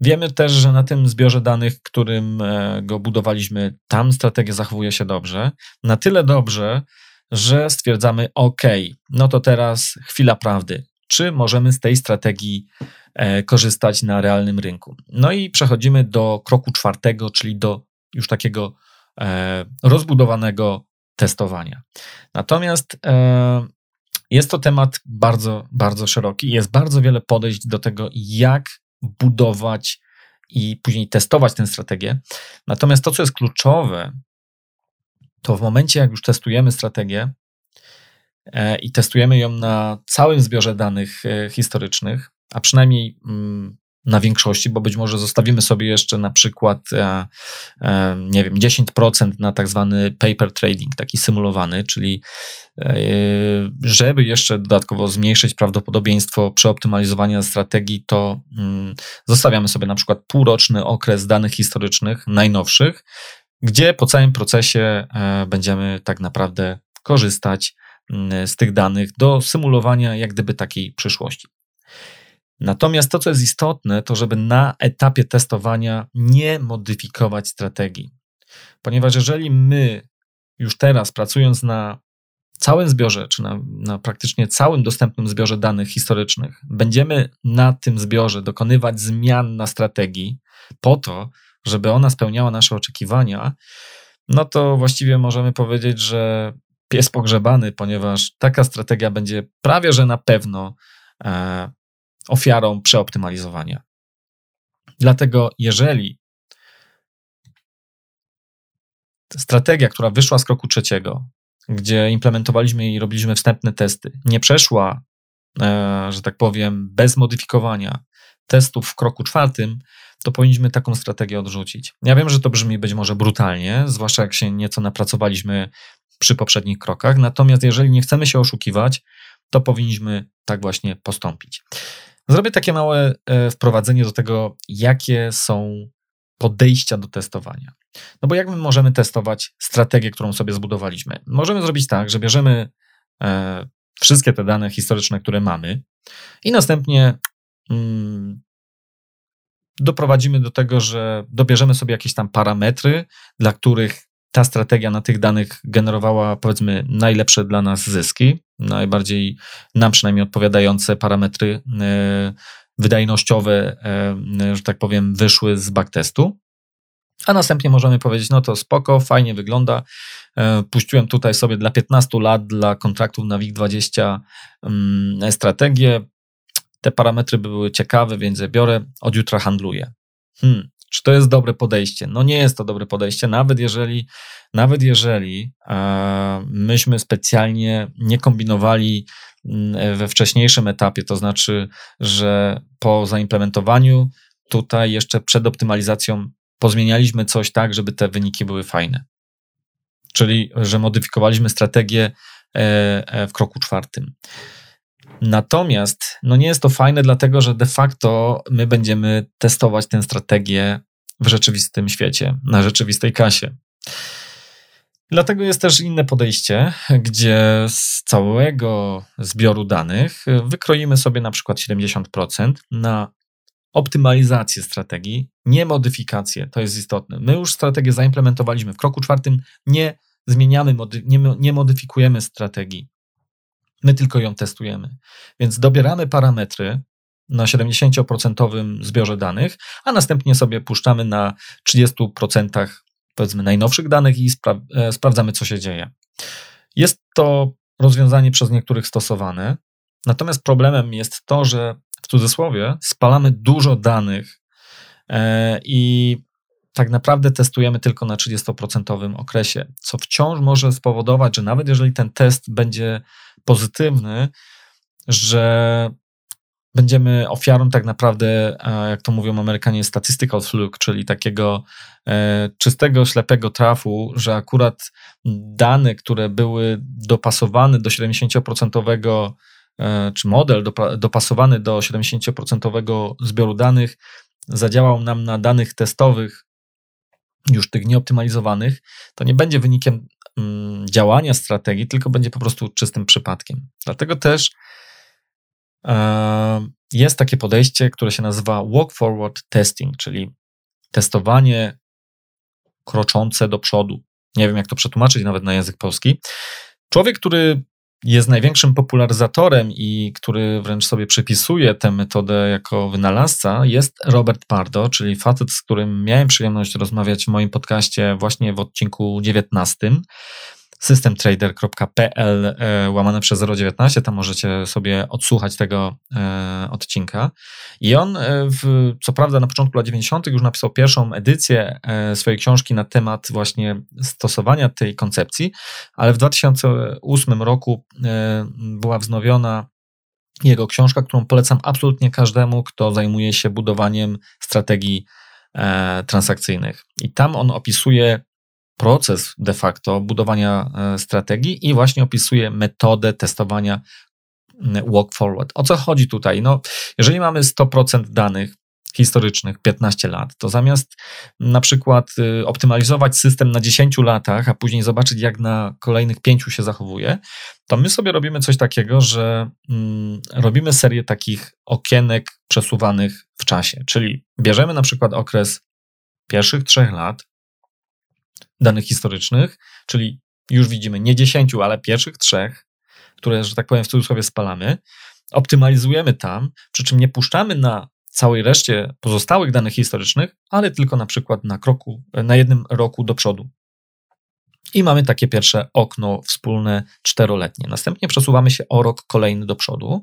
Wiemy też, że na tym zbiorze danych, którym e, go budowaliśmy, tam strategia zachowuje się dobrze. Na tyle dobrze, że stwierdzamy, OK, no to teraz chwila prawdy. Czy możemy z tej strategii e, korzystać na realnym rynku. No i przechodzimy do kroku czwartego, czyli do już takiego e, rozbudowanego testowania. Natomiast e, jest to temat bardzo, bardzo szeroki. Jest bardzo wiele podejść do tego, jak budować i później testować tę strategię. Natomiast to, co jest kluczowe, to w momencie, jak już testujemy strategię e, i testujemy ją na całym zbiorze danych e, historycznych, a przynajmniej mm, na większości, bo być może zostawimy sobie jeszcze na przykład, e, nie wiem, 10% na tak zwany paper trading, taki symulowany, czyli żeby jeszcze dodatkowo zmniejszyć prawdopodobieństwo przeoptymalizowania strategii, to mm, zostawiamy sobie na przykład półroczny okres danych historycznych, najnowszych, gdzie po całym procesie e, będziemy tak naprawdę korzystać mm, z tych danych do symulowania jak gdyby takiej przyszłości. Natomiast to, co jest istotne, to żeby na etapie testowania nie modyfikować strategii. Ponieważ jeżeli my już teraz pracując na całym zbiorze, czy na, na, praktycznie całym dostępnym zbiorze danych historycznych, będziemy na tym zbiorze dokonywać zmian na strategii po to, żeby ona spełniała nasze oczekiwania, no to właściwie możemy powiedzieć, że pies pogrzebany, ponieważ taka strategia będzie prawie że na pewno e, ofiarą przeoptymalizowania. Dlatego, jeżeli strategia, która wyszła z kroku trzeciego, gdzie implementowaliśmy i robiliśmy wstępne testy, nie przeszła, e, że tak powiem, bez modyfikowania testów w kroku czwartym, to powinniśmy taką strategię odrzucić. Ja wiem, że to brzmi być może brutalnie, zwłaszcza jak się nieco napracowaliśmy przy poprzednich krokach, natomiast jeżeli nie chcemy się oszukiwać, to powinniśmy tak właśnie postąpić. Zrobię takie małe e, wprowadzenie do tego, jakie są podejścia do testowania. No bo jak my możemy testować strategię, którą sobie zbudowaliśmy? Możemy zrobić tak, że bierzemy e, wszystkie te dane historyczne, które mamy i następnie mm, doprowadzimy do tego, że dobierzemy sobie jakieś tam parametry, dla których ta strategia na tych danych generowała, powiedzmy, najlepsze dla nas zyski, najbardziej nam przynajmniej odpowiadające parametry e, wydajnościowe, e, że tak powiem, wyszły z backtestu. A następnie możemy powiedzieć, no to spoko, fajnie wygląda. E, puściłem tutaj sobie dla 15 lat dla kontraktów na WIG20 mm, strategię. Te parametry były ciekawe, więc je biorę, od jutra handluję. Hmm, czy to jest dobre podejście? No nie jest to dobre podejście, nawet jeżeli, nawet jeżeli e, myśmy specjalnie nie kombinowali mm, we wcześniejszym etapie, to znaczy, że po zaimplementowaniu tutaj jeszcze przed optymalizacją pozmienialiśmy coś tak, żeby te wyniki były fajne. Czyli, że modyfikowaliśmy strategię e, e, w kroku czwartym. Natomiast no nie jest to fajne, dlatego że de facto my będziemy testować tę strategię w rzeczywistym świecie, na rzeczywistej kasie. Dlatego jest też inne podejście, gdzie z całego zbioru danych wykroimy sobie na przykład 70% na optymalizację strategii, nie modyfikację. To jest istotne. My już strategię zaimplementowaliśmy. W kroku czwartym nie zmieniamy, nie, modyfikujemy strategii. My tylko ją testujemy. Więc dobieramy parametry na 70% zbiorze danych, a następnie sobie puszczamy na 30% powiedzmy najnowszych danych i spra e, sprawdzamy, co się dzieje. Jest to rozwiązanie przez niektórych stosowane, natomiast problemem jest to, że w cudzysłowie spalamy dużo danych e, i tak naprawdę testujemy tylko na 30% okresie, co wciąż może spowodować, że nawet jeżeli ten test będzie pozytywny, że będziemy ofiarą tak naprawdę, jak to mówią Amerykanie, statistical fluke, czyli takiego e, czystego, ślepego trafu, że akurat dane, które były dopasowane do 70%, e, czy model dopasowany do 70% zbioru danych, zadziałał nam na danych testowych już tych nieoptymalizowanych, to nie będzie wynikiem działania strategii, tylko będzie po prostu czystym przypadkiem. Dlatego też e, jest takie podejście, które się nazywa walk forward testing, czyli testowanie kroczące do przodu. Nie wiem, jak to przetłumaczyć nawet na język polski. Człowiek, który jest największym popularyzatorem i który wręcz sobie przypisuje tę metodę jako wynalazca, jest Robert Pardo, czyli facet, z którym miałem przyjemność rozmawiać w moim podcaście właśnie w odcinku 19 systemtrader.pl e, łamane przez 019, tam możecie sobie odsłuchać tego e, odcinka. I on, e, w, co prawda na początku lat 90. już napisał pierwszą edycję swojej książki na temat właśnie stosowania tej koncepcji, ale w 2008 roku była wznowiona jego książka, którą polecam absolutnie każdemu, kto zajmuje się budowaniem strategii transakcyjnych. I tam on opisuje proces de facto budowania e, strategii i właśnie opisuje metodę testowania walk forward. O co chodzi tutaj? No, jeżeli mamy 100% danych historycznych 15 lat, to zamiast na przykład y, optymalizować system na 10 latach, a później zobaczyć, jak na kolejnych 5 się zachowuje, to my sobie robimy coś takiego, że mm, robimy serię takich okienek przesuwanych w czasie. Czyli bierzemy na przykład okres pierwszych trzech lat, danych historycznych, czyli już widzimy nie dziesięciu, ale pierwszych trzech, które, że tak powiem, w cudzysłowie spalamy, optymalizujemy tam, przy czym nie puszczamy na całej reszcie pozostałych danych historycznych, ale tylko na przykład na kroku, na jednym roku do przodu. I mamy takie pierwsze okno wspólne czteroletnie. Następnie przesuwamy się o rok kolejny do przodu.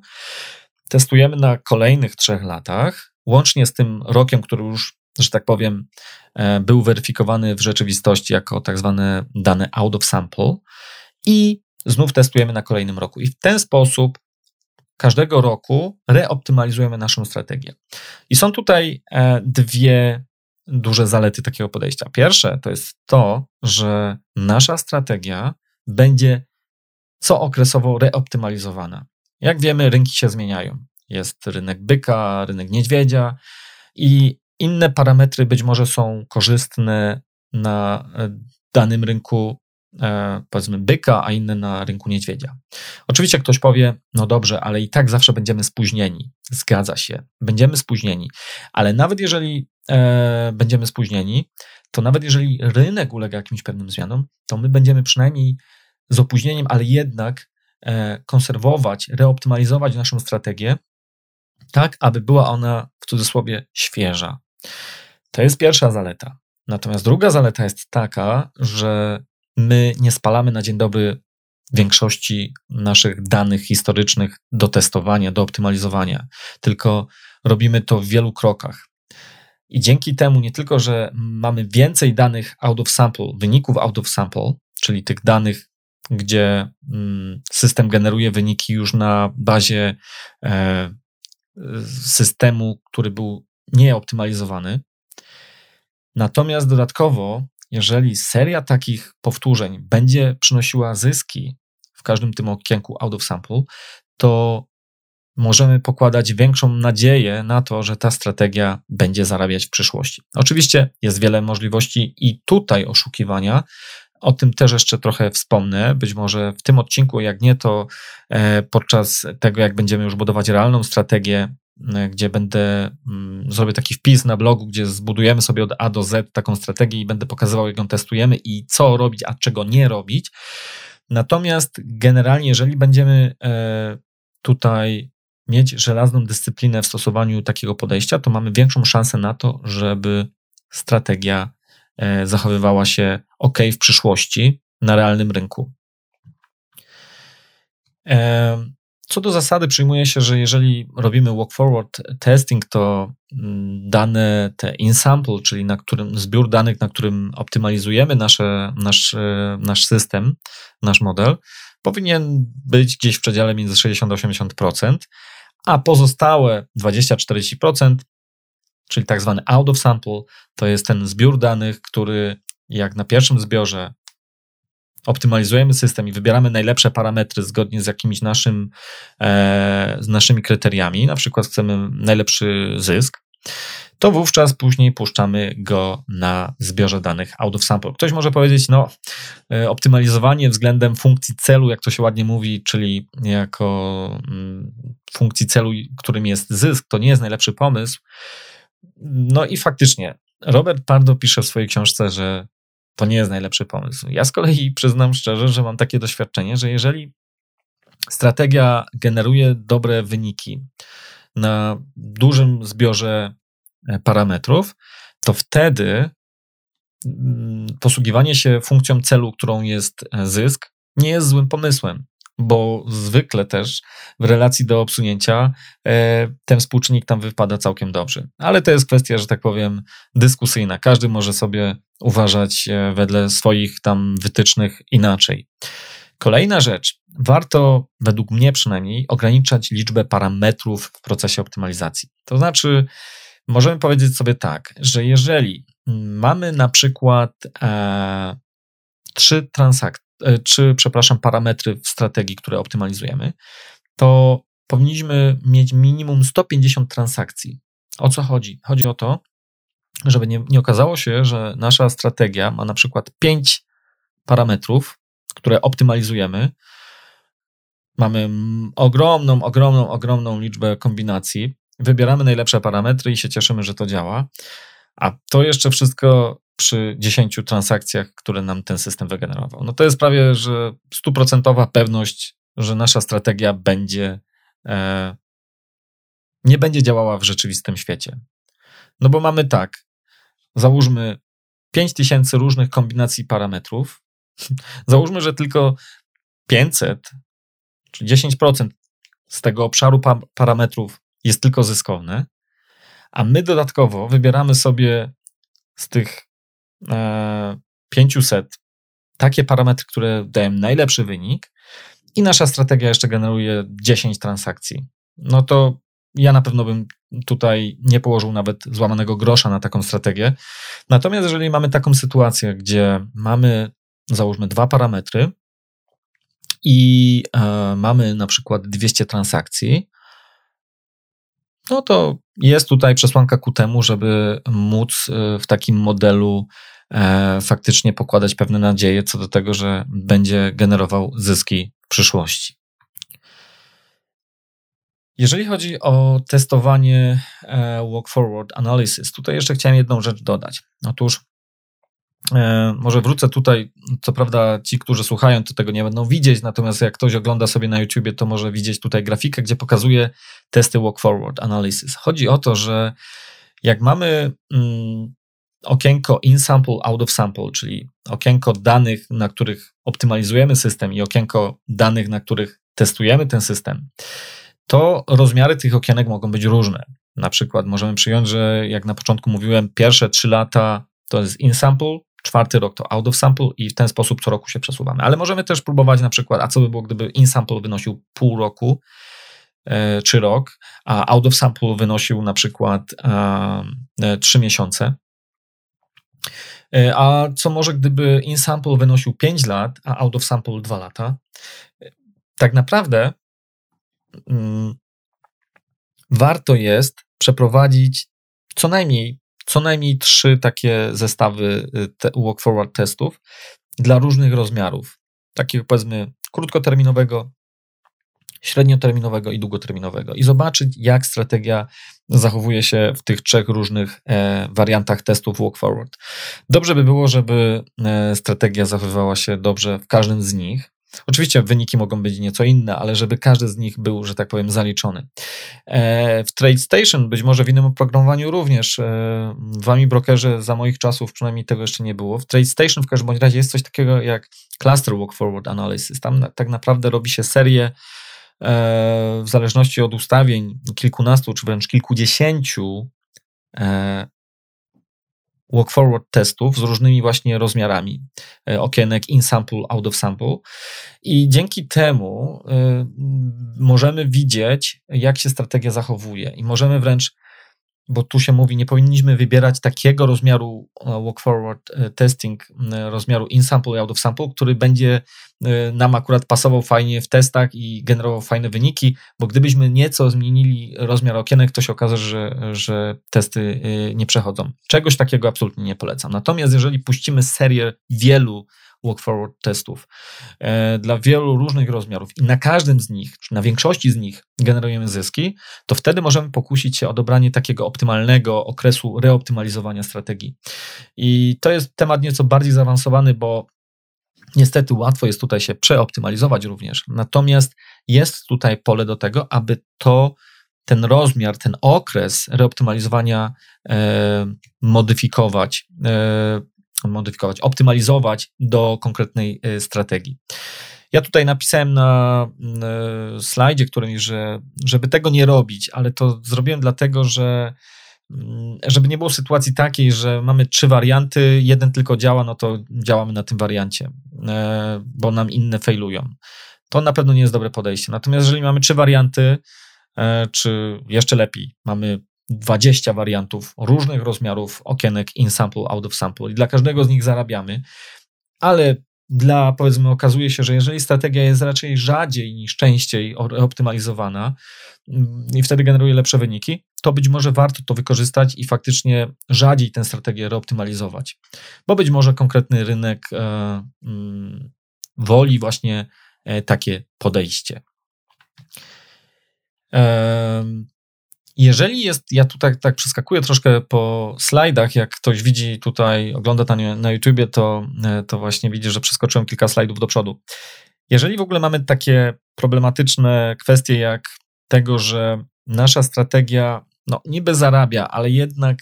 Testujemy na kolejnych trzech latach, łącznie z tym rokiem, który już że tak powiem, e, był weryfikowany w rzeczywistości jako tak zwane dane out of sample i znów testujemy na kolejnym roku. I w ten sposób każdego roku reoptymalizujemy naszą strategię. I są tutaj e, dwie duże zalety takiego podejścia. Pierwsze to jest to, że nasza strategia będzie cookresowo reoptymalizowana. Jak wiemy, rynki się zmieniają. Jest rynek byka, rynek niedźwiedzia i inne parametry być może są korzystne na e, danym rynku, e, powiedzmy, byka, a inne na rynku niedźwiedzia. Oczywiście ktoś powie, no dobrze, ale i tak zawsze będziemy spóźnieni. Zgadza się, będziemy spóźnieni, ale nawet jeżeli e, będziemy spóźnieni, to nawet jeżeli rynek ulega jakimś pewnym zmianom, to my będziemy przynajmniej z opóźnieniem, ale jednak e, konserwować, reoptymalizować naszą strategię, tak aby była ona w cudzysłowie świeża. To jest pierwsza zaleta. Natomiast druga zaleta jest taka, że my nie spalamy na dzień dobry większości naszych danych historycznych do testowania, do optymalizowania, tylko robimy to w wielu krokach. I dzięki temu nie tylko, że mamy więcej danych out of sample, wyników out of sample, czyli tych danych, gdzie mm, system generuje wyniki już na bazie e, systemu, który był nieoptymalizowany. Natomiast dodatkowo, jeżeli seria takich powtórzeń będzie przynosiła zyski w każdym tym okienku out of sample, to możemy pokładać większą nadzieję na to, że ta strategia będzie zarabiać w przyszłości. Oczywiście jest wiele możliwości i tutaj oszukiwania. O tym też jeszcze trochę wspomnę. Być może w tym odcinku, jak nie, to e, podczas tego, jak będziemy już budować realną strategię gdzie będę, mm, zrobię taki wpis na blogu, gdzie zbudujemy sobie od A do Z taką strategię i będę pokazywał, jak ją testujemy i co robić, a czego nie robić. Natomiast generalnie, jeżeli będziemy e, tutaj mieć żelazną dyscyplinę w stosowaniu takiego podejścia, to mamy większą szansę na to, żeby strategia e, zachowywała się ok w przyszłości na realnym rynku. Co do zasady przyjmuje się, że jeżeli robimy walk forward testing, to mm, dane te in sample, czyli na którym zbiór danych, na którym optymalizujemy nasze, nasz, e, nasz system, nasz model, powinien być gdzieś w przedziale między 60-80%, a pozostałe 20-40%, czyli tak zwany out of sample, to jest ten zbiór danych, który jak na pierwszym zbiorze optymalizujemy system i wybieramy najlepsze parametry zgodnie z jakimiś naszym, e, z naszymi kryteriami, na przykład chcemy najlepszy zysk, to wówczas później puszczamy go na zbiorze danych out of sample. Ktoś może powiedzieć, no, e, optymalizowanie względem funkcji celu, jak to się ładnie mówi, czyli jako mm, funkcji celu, którym jest zysk, to nie jest najlepszy pomysł. No i faktycznie, Robert Pardo pisze w swojej książce, że to nie jest najlepszy pomysł. Ja z kolei przyznam szczerze, że mam takie doświadczenie, że jeżeli strategia generuje dobre wyniki na dużym zbiorze e, parametrów, to wtedy mm, posługiwanie się funkcją celu, którą jest e, zysk, nie jest złym pomysłem, bo zwykle też w relacji do obsunięcia e, ten współczynnik tam wypada całkiem dobrze. Ale to jest kwestia, że tak powiem, dyskusyjna. Każdy może sobie uważać wedle swoich tam wytycznych inaczej. Kolejna rzecz. Warto, według mnie przynajmniej, ograniczać liczbę parametrów w procesie optymalizacji. To znaczy, możemy powiedzieć sobie tak, że jeżeli mamy na przykład e, trzy transakcje, e, trzy, przepraszam, parametry w strategii, które optymalizujemy, to powinniśmy mieć minimum 150 transakcji. O co chodzi? Chodzi o to, żeby nie, nie okazało się, że nasza strategia ma na przykład 5 parametrów, które optymalizujemy. Mamy ogromną, ogromną, ogromną liczbę kombinacji. Wybieramy najlepsze parametry i się cieszymy, że to działa. A to jeszcze wszystko przy 10 transakcjach, które nam ten system wygenerował. No to jest prawie, że stuprocentowa pewność, że nasza strategia będzie e, nie będzie działała w rzeczywistym świecie. No bo mamy tak, załóżmy 5000 różnych kombinacji parametrów, Załóżmy, że tylko 500 czy 10% z tego obszaru pa parametrów jest tylko zyskowne, a my dodatkowo wybieramy sobie z tych 500 takie parametry, które dają najlepszy wynik i nasza strategia jeszcze generuje 10 transakcji. No to ja na pewno bym tutaj nie położył nawet złamanego grosza na taką strategię. Natomiast jeżeli mamy taką sytuację, gdzie mamy załóżmy dwa parametry i e, mamy na przykład 200 transakcji, no to jest tutaj przesłanka ku temu, żeby móc e, w takim modelu e, faktycznie pokładać pewne nadzieje co do tego, że będzie generował zyski w przyszłości. Jeżeli chodzi o testowanie e, walk forward analysis, tutaj jeszcze chciałem jedną rzecz dodać. Otóż może wrócę tutaj, co prawda ci, którzy słuchają, to tego nie będą widzieć, natomiast jak ktoś ogląda sobie na YouTubie, to może widzieć tutaj grafikę, gdzie pokazuje testy walk forward analysis. Chodzi o to, że jak mamy mm, okienko in sample, out of sample, czyli okienko danych, na których optymalizujemy system i okienko danych, na których testujemy ten system, to rozmiary tych okienek mogą być różne. Na przykład możemy przyjąć, że jak na początku mówiłem, pierwsze trzy lata to jest in sample, czwarty rok to out of sample i w ten sposób co roku się przesuwamy. Ale możemy też próbować na przykład, a co by było, gdyby in sample wynosił pół roku e, czy rok, a out of sample wynosił na przykład e, trzy miesiące. E, a co może, gdyby in sample wynosił 5 lat, a out of sample 2 lata? Tak naprawdę mm, warto jest przeprowadzić co najmniej co najmniej trzy takie zestawy y, te walk forward testów dla różnych rozmiarów, takiego powiedzmy krótkoterminowego, średnioterminowego i długoterminowego. I zobaczyć, jak strategia zachowuje się w tych trzech różnych e, wariantach testów walk forward. Dobrze by było, żeby e, strategia zachowywała się dobrze w każdym z nich, Oczywiście wyniki mogą być nieco inne, ale żeby każdy z nich był, że tak powiem, zaliczony. E, w TradeStation, być może w innym oprogramowaniu również, e, wami brokerze za moich czasów przynajmniej tego jeszcze nie było. W TradeStation w każdym razie jest coś takiego jak Cluster Walk Forward Analysis. Tam tak naprawdę robi się serię e, w zależności od ustawień kilkunastu czy wręcz kilkudziesięciu walk forward testów z różnymi właśnie rozmiarami e, okienek in sample, out of sample. I dzięki temu y, możemy widzieć, jak się strategia zachowuje i możemy wręcz bo tu się mówi, nie powinniśmy wybierać takiego rozmiaru e, walk forward e, testing, e, rozmiaru in sample i out of sample, który będzie nam akurat pasował fajnie w testach i generował fajne wyniki, bo gdybyśmy nieco zmienili rozmiar okienek, to się okaże, że, że testy nie przechodzą. Czegoś takiego absolutnie nie polecam. Natomiast jeżeli puścimy serię wielu walk forward testów e, dla wielu różnych rozmiarów i na każdym z nich, czy na większości z nich generujemy zyski, to wtedy możemy pokusić się o dobranie takiego optymalnego okresu reoptymalizowania strategii. I to jest temat nieco bardziej zaawansowany, bo Niestety łatwo jest tutaj się przeoptymalizować również. Natomiast jest tutaj pole do tego, aby to ten rozmiar, ten okres reoptymalizowania e, modyfikować, e, modyfikować, optymalizować do konkretnej e, strategii. Ja tutaj napisałem na e, slajdzie, którym, że żeby tego nie robić, ale to zrobiłem dlatego, że mm, żeby nie było sytuacji takiej, że mamy trzy warianty, jeden tylko działa, no to działamy na tym wariancie, e, bo nam inne failują. To na pewno nie jest dobre podejście. Natomiast jeżeli mamy trzy warianty, czy jeszcze lepiej, mamy 20 wariantów różnych rozmiarów okienek in sample, out of sample i dla każdego z nich zarabiamy, ale dla, powiedzmy, okazuje się, że jeżeli strategia jest raczej rzadziej niż częściej optymalizowana mm, i wtedy generuje lepsze wyniki, to być może warto to wykorzystać i faktycznie rzadziej tę strategię reoptymalizować. Bo być może konkretny rynek e, mm, woli właśnie e, takie podejście. E, jeżeli jest, ja tutaj tak przeskakuję troszkę po slajdach, jak ktoś widzi tutaj, ogląda to na, YouTubie, to, e, to właśnie widzi, że przeskoczyłem kilka slajdów do przodu. Jeżeli w ogóle mamy takie problematyczne kwestie jak tego, że nasza strategia no, niby zarabia, ale jednak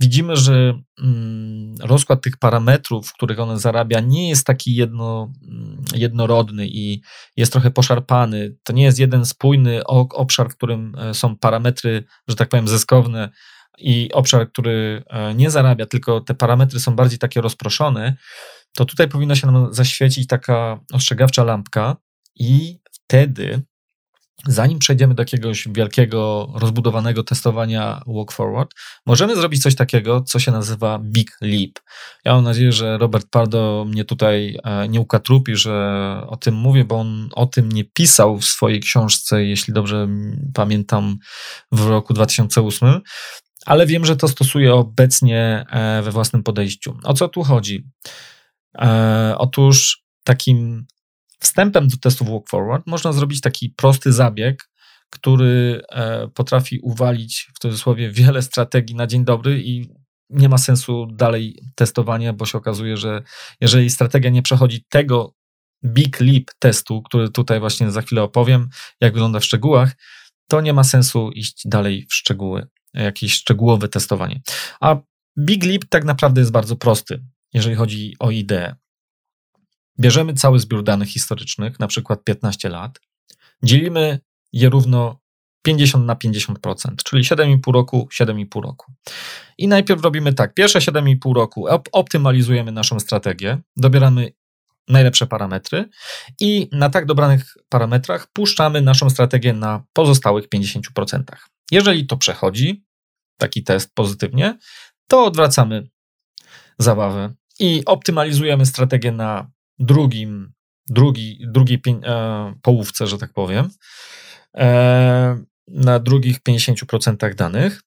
widzimy, że mm, rozkład tych parametrów, w których one zarabia, nie jest taki jedno, mm, jednorodny i jest trochę poszarpany. To nie jest jeden spójny obszar, w którym e, są parametry, że tak powiem, zyskowne i obszar, który e, nie zarabia, tylko te parametry są bardziej takie rozproszone, to tutaj powinna się nam zaświecić taka ostrzegawcza lampka i wtedy zanim przejdziemy do jakiegoś wielkiego, rozbudowanego testowania walk forward, możemy zrobić coś takiego, co się nazywa Big Leap. Ja mam nadzieję, że Robert Pardo mnie tutaj e, nie ukatrupi, że o tym mówię, bo on o tym nie pisał w swojej książce, jeśli dobrze pamiętam, w roku 2008, ale wiem, że to stosuje obecnie e, we własnym podejściu. O co tu chodzi? E, otóż takim Wstępem do testów Walk Forward można zrobić taki prosty zabieg, który e, potrafi uwalić w cudzysłowie wiele strategii na dzień dobry i nie ma sensu dalej testowania, bo się okazuje, że jeżeli strategia nie przechodzi tego big leap testu, który tutaj właśnie za chwilę opowiem, jak wygląda w szczegółach, to nie ma sensu iść dalej w szczegóły, jakieś szczegółowe testowanie. A big leap tak naprawdę jest bardzo prosty, jeżeli chodzi o ideę. Bierzemy cały zbiór danych historycznych, na przykład 15 lat, dzielimy je równo 50 na 50%, czyli 7,5 roku, 7,5 roku. I najpierw robimy tak, pierwsze 7,5 roku optymalizujemy naszą strategię, dobieramy najlepsze parametry i na tak dobranych parametrach puszczamy naszą strategię na pozostałych 50%. Jeżeli to przechodzi, taki test pozytywnie, to odwracamy zabawę i optymalizujemy strategię na drugim, drugi, drugiej e, połówce, że tak powiem, e, na drugich 50% danych,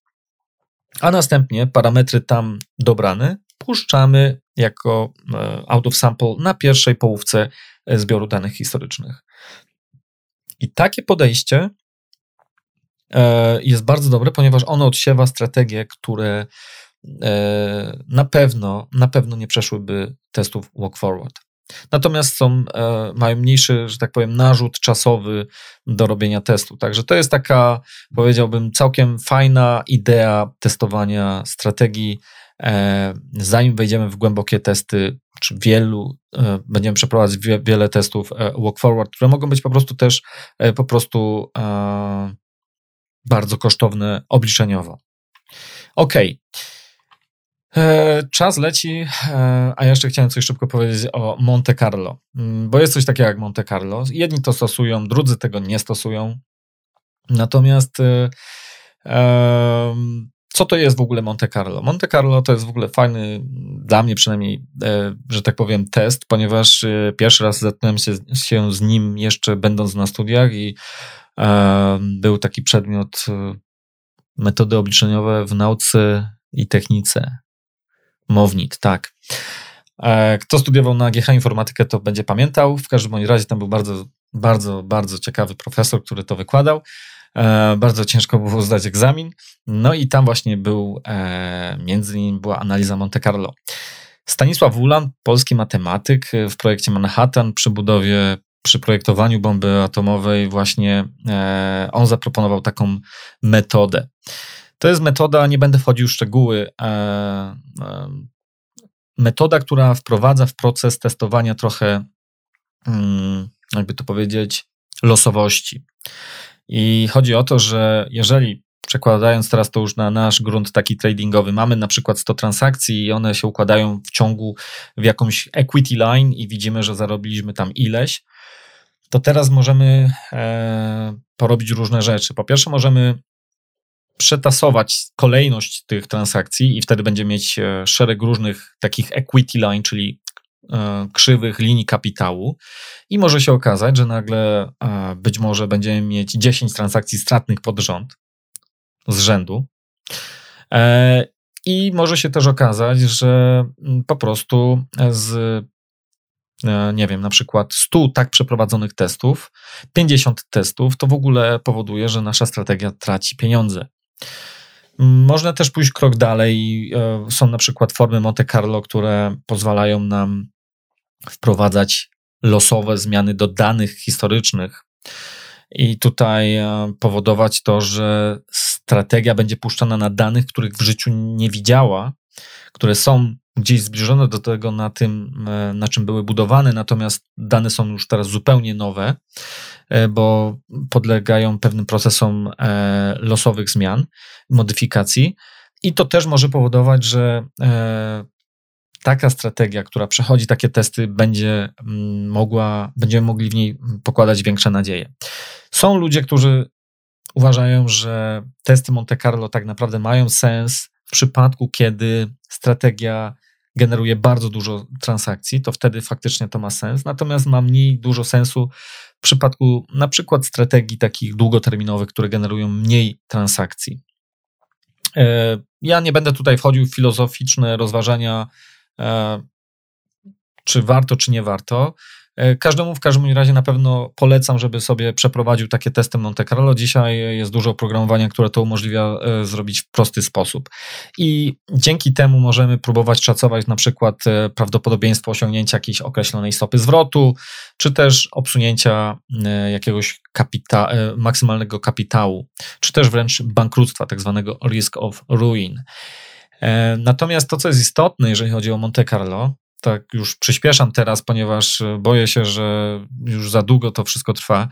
a następnie parametry tam dobrane puszczamy jako e, out of sample na pierwszej połówce zbioru danych historycznych. I takie podejście jest bardzo dobre, ponieważ ono odsiewa strategie, które na pewno, na pewno nie przeszłyby testów walk forward. Natomiast są, e, mają mniejszy, że tak powiem, narzut czasowy do robienia testu. Także to jest taka, powiedziałbym, całkiem fajna idea testowania strategii. E, zanim wejdziemy w głębokie testy, czy wielu, e, będziemy przeprowadzać wiele testów walk forward, które mogą być po prostu też po prostu bardzo kosztowne obliczeniowo. Ok. E, czas leci, e, a jeszcze chciałem coś szybko powiedzieć o Monte Carlo, mm, bo jest coś takiego jak Monte Carlo. Jedni to stosują, drudzy tego nie stosują. Natomiast e, co to jest w ogóle Monte Carlo? Monte Carlo to jest w ogóle fajny, dla mnie przynajmniej, że tak powiem, test, ponieważ pierwszy raz zetknąłem się, się z nim jeszcze będąc na studiach i był taki przedmiot metody obliczeniowe w nauce i technice. Mownit, tak. E, kto studiował na GH Informatykę, to będzie pamiętał. W każdym razie tam był bardzo, bardzo, bardzo ciekawy profesor, który to wykładał. E, bardzo ciężko było zdać egzamin. No i tam właśnie był, e, między innymi była analiza Monte Carlo. Stanisław Ulan, polski matematyk w projekcie Manhattan przy budowie, przy projektowaniu bomby atomowej właśnie on zaproponował taką metodę. To jest metoda, nie będę wchodził w szczegóły, e, e, metoda, która wprowadza w proces testowania trochę, mm, jakby to powiedzieć, losowości. I chodzi o to, że jeżeli przekładając teraz to już na nasz grunt taki tradingowy, mamy na przykład 100 transakcji i one się układają w ciągu w jakąś equity line i widzimy, że zarobiliśmy tam ileś, to teraz możemy e, porobić różne rzeczy. Po pierwsze, możemy przetasować kolejność tych transakcji i wtedy będziemy mieć e, szereg różnych takich equity line, czyli e, krzywych linii kapitału i może się okazać, że nagle e, być może będziemy mieć 10 transakcji stratnych pod rząd z rzędu i może się też okazać, że mm, po prostu z nie wiem, na przykład 100 tak przeprowadzonych testów, 50 testów, to w ogóle powoduje, że nasza strategia traci pieniądze. Można też pójść krok dalej. E, są na przykład formy Monte Carlo, które pozwalają nam wprowadzać losowe zmiany do danych historycznych i tutaj e, powodować to, że strategia będzie puszczana na danych, których w życiu nie widziała, które są gdzieś zbliżone do tego na tym, e, na czym były budowane, natomiast dane są już teraz zupełnie nowe, bo podlegają pewnym procesom e, losowych zmian, modyfikacji. I to też może powodować, że taka strategia, która przechodzi takie testy, będzie mm, mogła, będziemy mogli w niej pokładać większe nadzieje. Są ludzie, którzy uważają, że testy Monte Carlo tak naprawdę mają sens w przypadku, kiedy strategia generuje bardzo dużo transakcji, to wtedy faktycznie to ma sens. Natomiast ma mniej dużo sensu w przypadku na przykład strategii takich długoterminowych, które generują mniej transakcji. E, ja nie będę tutaj wchodził w filozoficzne rozważania, e, czy warto, czy nie warto. E, każdemu w każdym razie na pewno polecam, żeby sobie przeprowadził takie testy Monte Carlo. Dzisiaj jest dużo oprogramowania, które to umożliwia e, zrobić w prosty sposób. I dzięki temu możemy próbować szacować na przykład e, prawdopodobieństwo osiągnięcia jakiejś określonej stopy zwrotu, czy też obsunięcia jakiegoś kapita maksymalnego kapitału, czy też wręcz bankructwa, tak zwanego risk of ruin. Natomiast to, co jest istotne, jeżeli chodzi o Monte Carlo, tak już przyspieszam teraz, ponieważ e, boję się, że już za długo to wszystko trwa.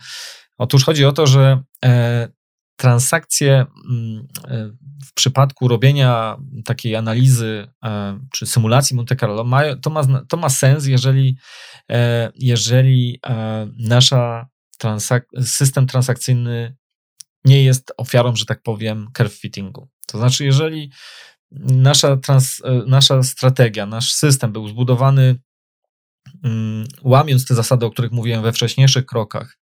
Otóż chodzi o to, że e, transakcje mm, e, w przypadku robienia takiej analizy czy symulacji Monte Carlo, to, ma, to ma sens, jeżeli, jeżeli nasza transak system transakcyjny nie jest ofiarą, że tak powiem, curve fittingu. To znaczy, jeżeli nasza, trans, e, nasza strategia, nasz system był zbudowany mm, łamiąc te zasady, o których mówiłem we wcześniejszych krokach.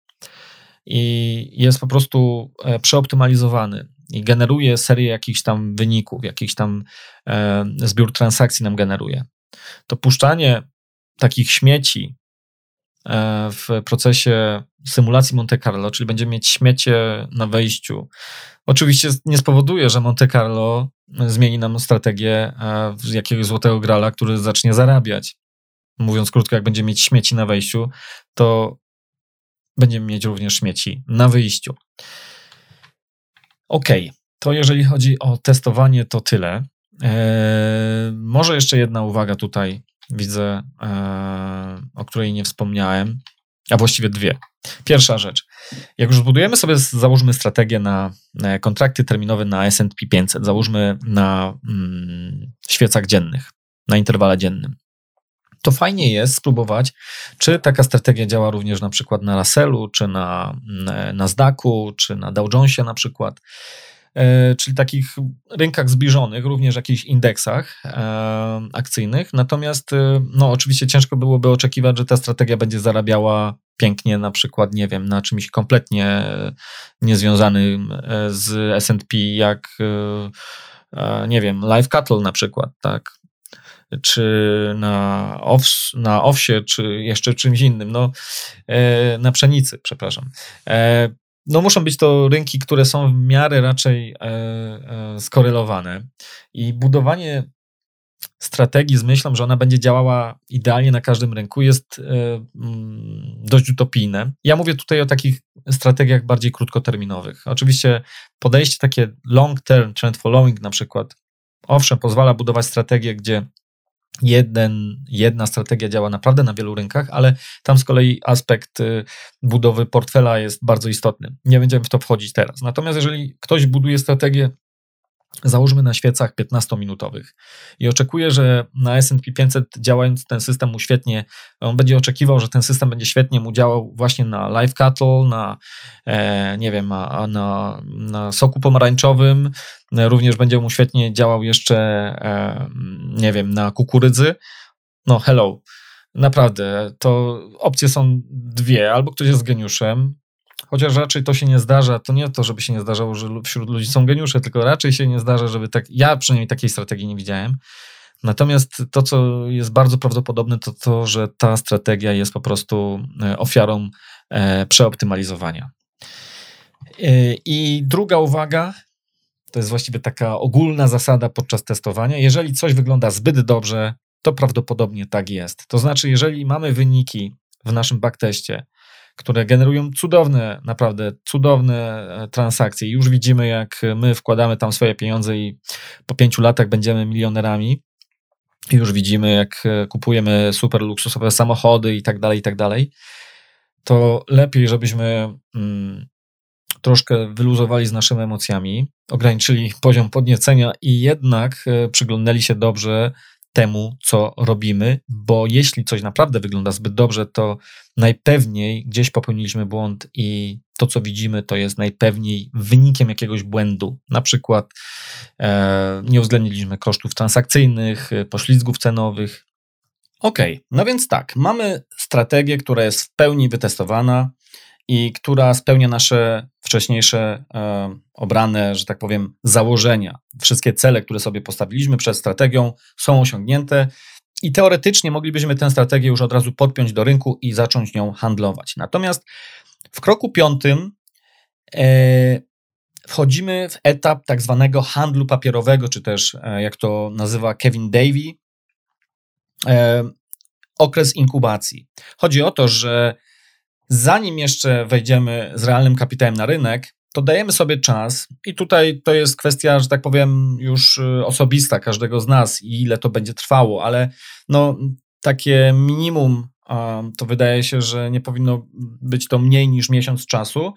I jest po prostu e, przeoptymalizowany i generuje serię jakichś tam wyników, jakiś tam e, zbiór transakcji nam generuje, to puszczanie takich śmieci w procesie symulacji Monte Carlo, czyli będziemy mieć śmiecie na wejściu. Oczywiście nie spowoduje, że Monte Carlo zmieni nam strategię z jakiegoś złotego grala, który zacznie zarabiać. Mówiąc krótko, jak będziemy mieć śmieci na wejściu, to będziemy mieć również śmieci na wyjściu. Ok, to jeżeli chodzi o testowanie, to tyle. Eee, może jeszcze jedna uwaga tutaj widzę, eee, o której nie wspomniałem, a właściwie dwie. Pierwsza rzecz. Jak już zbudujemy sobie, załóżmy strategię na kontrakty terminowe na S&P 500, załóżmy na mm, świecach dziennych, na interwale dziennym, to fajnie jest spróbować, czy taka strategia działa również na przykład na Russellu, czy na mm, Nasdaqu, czy na Dow Jonesie na przykład. E, czyli takich rynkach zbliżonych, również jakichś indeksach e, akcyjnych. Natomiast e, no, oczywiście ciężko byłoby oczekiwać, że ta strategia będzie zarabiała pięknie, na przykład, nie wiem, na czymś kompletnie niezwiązanym z SP, jak nie wiem, Live Cattle na przykład, tak, czy na, ows, na owsie, czy jeszcze czymś innym, no, na pszenicy, przepraszam no muszą być to rynki, które są w miarę raczej e, e, skorelowane i budowanie strategii z myślą, że ona będzie działała idealnie na każdym rynku, jest mm, dość utopijne. Ja mówię tutaj o takich strategiach bardziej krótkoterminowych. Oczywiście podejście takie long term, trend following na przykład, owszem, pozwala budować strategię, gdzie jeden, jedna strategia działa naprawdę na wielu rynkach, ale tam z kolei aspekt y, budowy portfela jest bardzo istotny. Nie będziemy w to wchodzić teraz. Natomiast jeżeli ktoś buduje strategię załóżmy na świecach 15-minutowych i oczekuje, że na S&P 500 działając ten system mu świetnie, on będzie oczekiwał, że ten system będzie świetnie mu działał właśnie na live cattle, na e, nie wiem, na, na, na, soku pomarańczowym, również będzie mu świetnie działał jeszcze e, nie wiem, na kukurydzy. No hello, naprawdę, to opcje są dwie, albo ktoś jest geniuszem, Chociaż raczej to się nie zdarza, to nie to, żeby się nie zdarzało, że wśród ludzi są geniusze, tylko raczej się nie zdarza, żeby tak, ja przynajmniej takiej strategii nie widziałem. Natomiast to, co jest bardzo prawdopodobne, to to, że ta strategia jest po prostu e, ofiarą e, przeoptymalizowania. E, I druga uwaga, to jest właściwie taka ogólna zasada podczas testowania. Jeżeli coś wygląda zbyt dobrze, to prawdopodobnie tak jest. To znaczy, jeżeli mamy wyniki w naszym backteście, które generują cudowne, naprawdę cudowne e, transakcje. Już widzimy, jak my wkładamy tam swoje pieniądze i po pięciu latach będziemy milionerami. Już widzimy, jak e, kupujemy super luksusowe samochody i tak dalej, i tak dalej. To lepiej, żebyśmy mm, troszkę wyluzowali z naszymi emocjami, ograniczyli poziom podniecenia i jednak e, przyglądali się dobrze temu, co robimy, bo jeśli coś naprawdę wygląda zbyt dobrze, to najpewniej gdzieś popełniliśmy błąd i to, co widzimy, to jest najpewniej wynikiem jakiegoś błędu. Na przykład e, nie uwzględniliśmy kosztów transakcyjnych, e, poślizgów cenowych. Ok, no więc tak, mamy strategię, która jest w pełni wytestowana i która spełnia nasze wcześniejsze e, obrane, że tak powiem, założenia. Wszystkie cele, które sobie postawiliśmy przed strategią, są osiągnięte. I teoretycznie moglibyśmy tę strategię już od razu podpiąć do rynku i zacząć nią handlować. Natomiast w kroku piątym e, wchodzimy w etap tak zwanego handlu papierowego, czy też e, jak to nazywa Kevin Davey, e, okres inkubacji. Chodzi o to, że zanim jeszcze wejdziemy z realnym kapitałem na rynek, to dajemy sobie czas i tutaj to jest kwestia, że tak powiem, już y, osobista każdego z nas i ile to będzie trwało, ale no, takie minimum to wydaje się, że nie powinno być to mniej niż miesiąc czasu.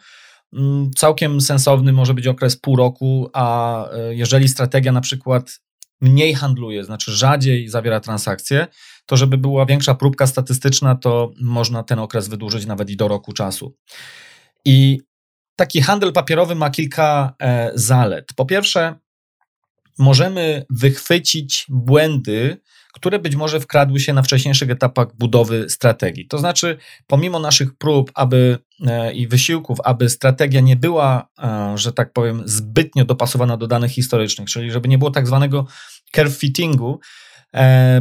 Mm, całkiem sensowny może być okres pół roku, a y, jeżeli strategia na przykład mniej handluje, znaczy rzadziej zawiera transakcje, to żeby była większa próbka statystyczna, to można ten okres wydłużyć nawet i do roku czasu. I taki handel papierowy ma kilka e, zalet. Po pierwsze, możemy wychwycić błędy, które być może wkradły się na wcześniejszych etapach budowy strategii. To znaczy, pomimo naszych prób aby, e, i wysiłków, aby strategia nie była, e, że tak powiem, zbytnio dopasowana do danych historycznych, czyli żeby nie było tak zwanego curve fittingu,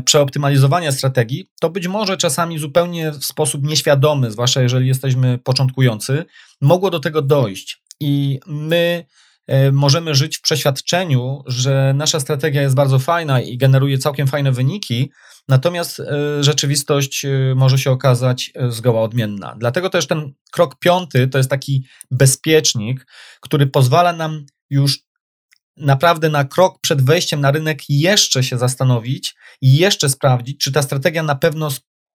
przeoptymalizowania strategii, to być może czasami zupełnie w sposób nieświadomy, zwłaszcza jeżeli jesteśmy początkujący, mogło do tego dojść. I my e, możemy żyć w przeświadczeniu, że nasza strategia jest bardzo fajna i generuje całkiem fajne wyniki, natomiast e, rzeczywistość e, może się okazać zgoła odmienna. Dlatego też ten krok piąty to jest taki bezpiecznik, który pozwala nam już naprawdę na krok przed wejściem na rynek jeszcze się zastanowić i jeszcze sprawdzić, czy ta strategia na pewno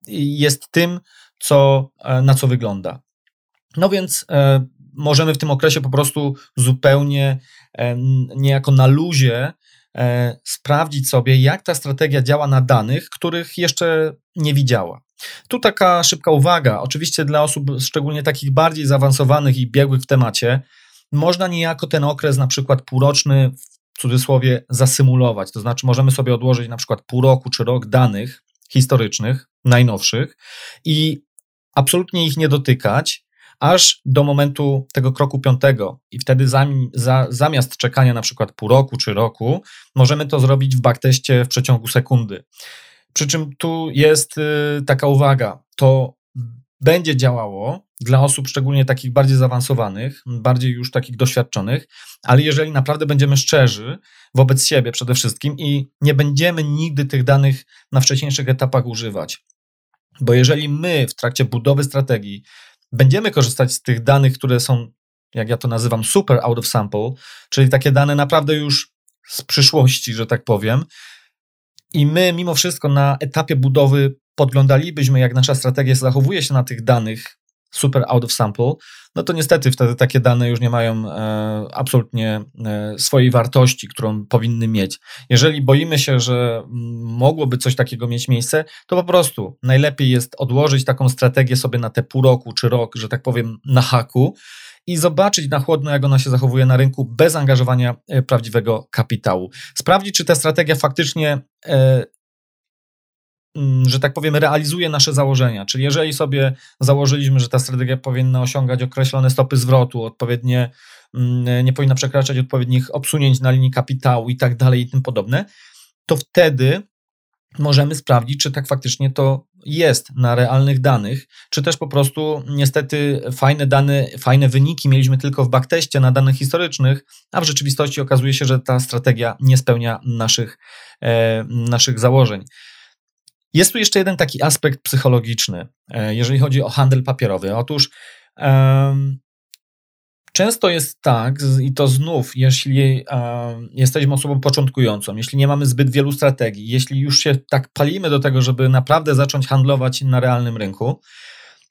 jest tym, co, e, na co wygląda. No więc e, możemy w tym okresie po prostu zupełnie e, niejako na luzie sprawdzić sobie, jak ta strategia działa na danych, których jeszcze nie widziała. Tu taka szybka uwaga. Oczywiście dla osób szczególnie takich bardziej zaawansowanych i biegłych w temacie, można niejako ten okres, na przykład półroczny, w cudzysłowie, zasymulować. To znaczy, możemy sobie odłożyć na przykład pół roku czy rok danych historycznych, najnowszych i absolutnie ich nie dotykać, aż do momentu tego kroku piątego. I wtedy za, zamiast czekania na przykład pół roku czy roku, możemy to zrobić w backteście w przeciągu sekundy. Przy czym tu jest y, taka uwaga, to będzie działało dla osób szczególnie takich bardziej zaawansowanych, bardziej już takich doświadczonych, ale jeżeli naprawdę będziemy szczerzy wobec siebie przede wszystkim i nie będziemy nigdy tych danych na wcześniejszych etapach używać, bo jeżeli my w trakcie budowy strategii będziemy korzystać z tych danych, które są, jak ja to nazywam, super out of sample, czyli takie dane naprawdę już z przyszłości, że tak powiem, i my mimo wszystko na etapie budowy podglądalibyśmy, jak nasza strategia zachowuje się na tych danych super out of sample, no to niestety wtedy takie dane już nie mają e, absolutnie e, swojej wartości, którą powinny mieć. Jeżeli boimy się, że mogłoby coś takiego mieć miejsce, to po prostu najlepiej jest odłożyć taką strategię sobie na te pół roku czy rok, że tak powiem, na haku i zobaczyć na chłodno, jak ona się zachowuje na rynku bez angażowania e, prawdziwego kapitału. Sprawdzić, czy ta strategia faktycznie e, Mm, że tak powiem, realizuje nasze założenia. Czyli jeżeli sobie założyliśmy, że ta strategia powinna osiągać określone stopy zwrotu, odpowiednie, mm, nie powinna przekraczać odpowiednich obsunięć na linii kapitału i tak dalej i tym podobne, to wtedy możemy sprawdzić, czy tak faktycznie to jest na realnych danych, czy też po prostu niestety fajne dane, fajne wyniki mieliśmy tylko w backteście na danych historycznych, a w rzeczywistości okazuje się, że ta strategia nie spełnia naszych, e, naszych założeń. Jest tu jeszcze jeden taki aspekt psychologiczny, e, jeżeli chodzi o handel papierowy. Otóż um, często jest tak, i to znów, jeśli um, jesteśmy osobą początkującą, jeśli nie mamy zbyt wielu strategii, jeśli już się tak palimy do tego, żeby naprawdę zacząć handlować na realnym rynku,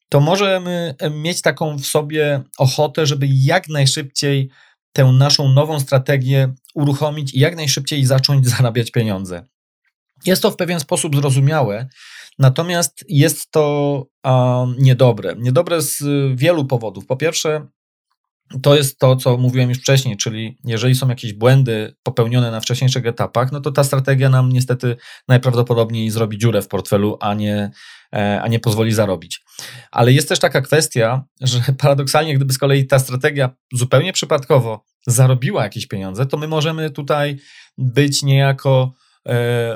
to możemy mieć taką w sobie ochotę, żeby jak najszybciej tę naszą nową strategię uruchomić i jak najszybciej zacząć zarabiać pieniądze. Jest to w pewien sposób zrozumiałe, natomiast jest to um, niedobre. Niedobre z wielu powodów. Po pierwsze, to jest to, co mówiłem już wcześniej, czyli jeżeli są jakieś błędy popełnione na wcześniejszych etapach, no to ta strategia nam niestety najprawdopodobniej zrobi dziurę w portfelu, a nie, e, a nie pozwoli zarobić. Ale jest też taka kwestia, że paradoksalnie, gdyby z kolei ta strategia zupełnie przypadkowo zarobiła jakieś pieniądze, to my możemy tutaj być niejako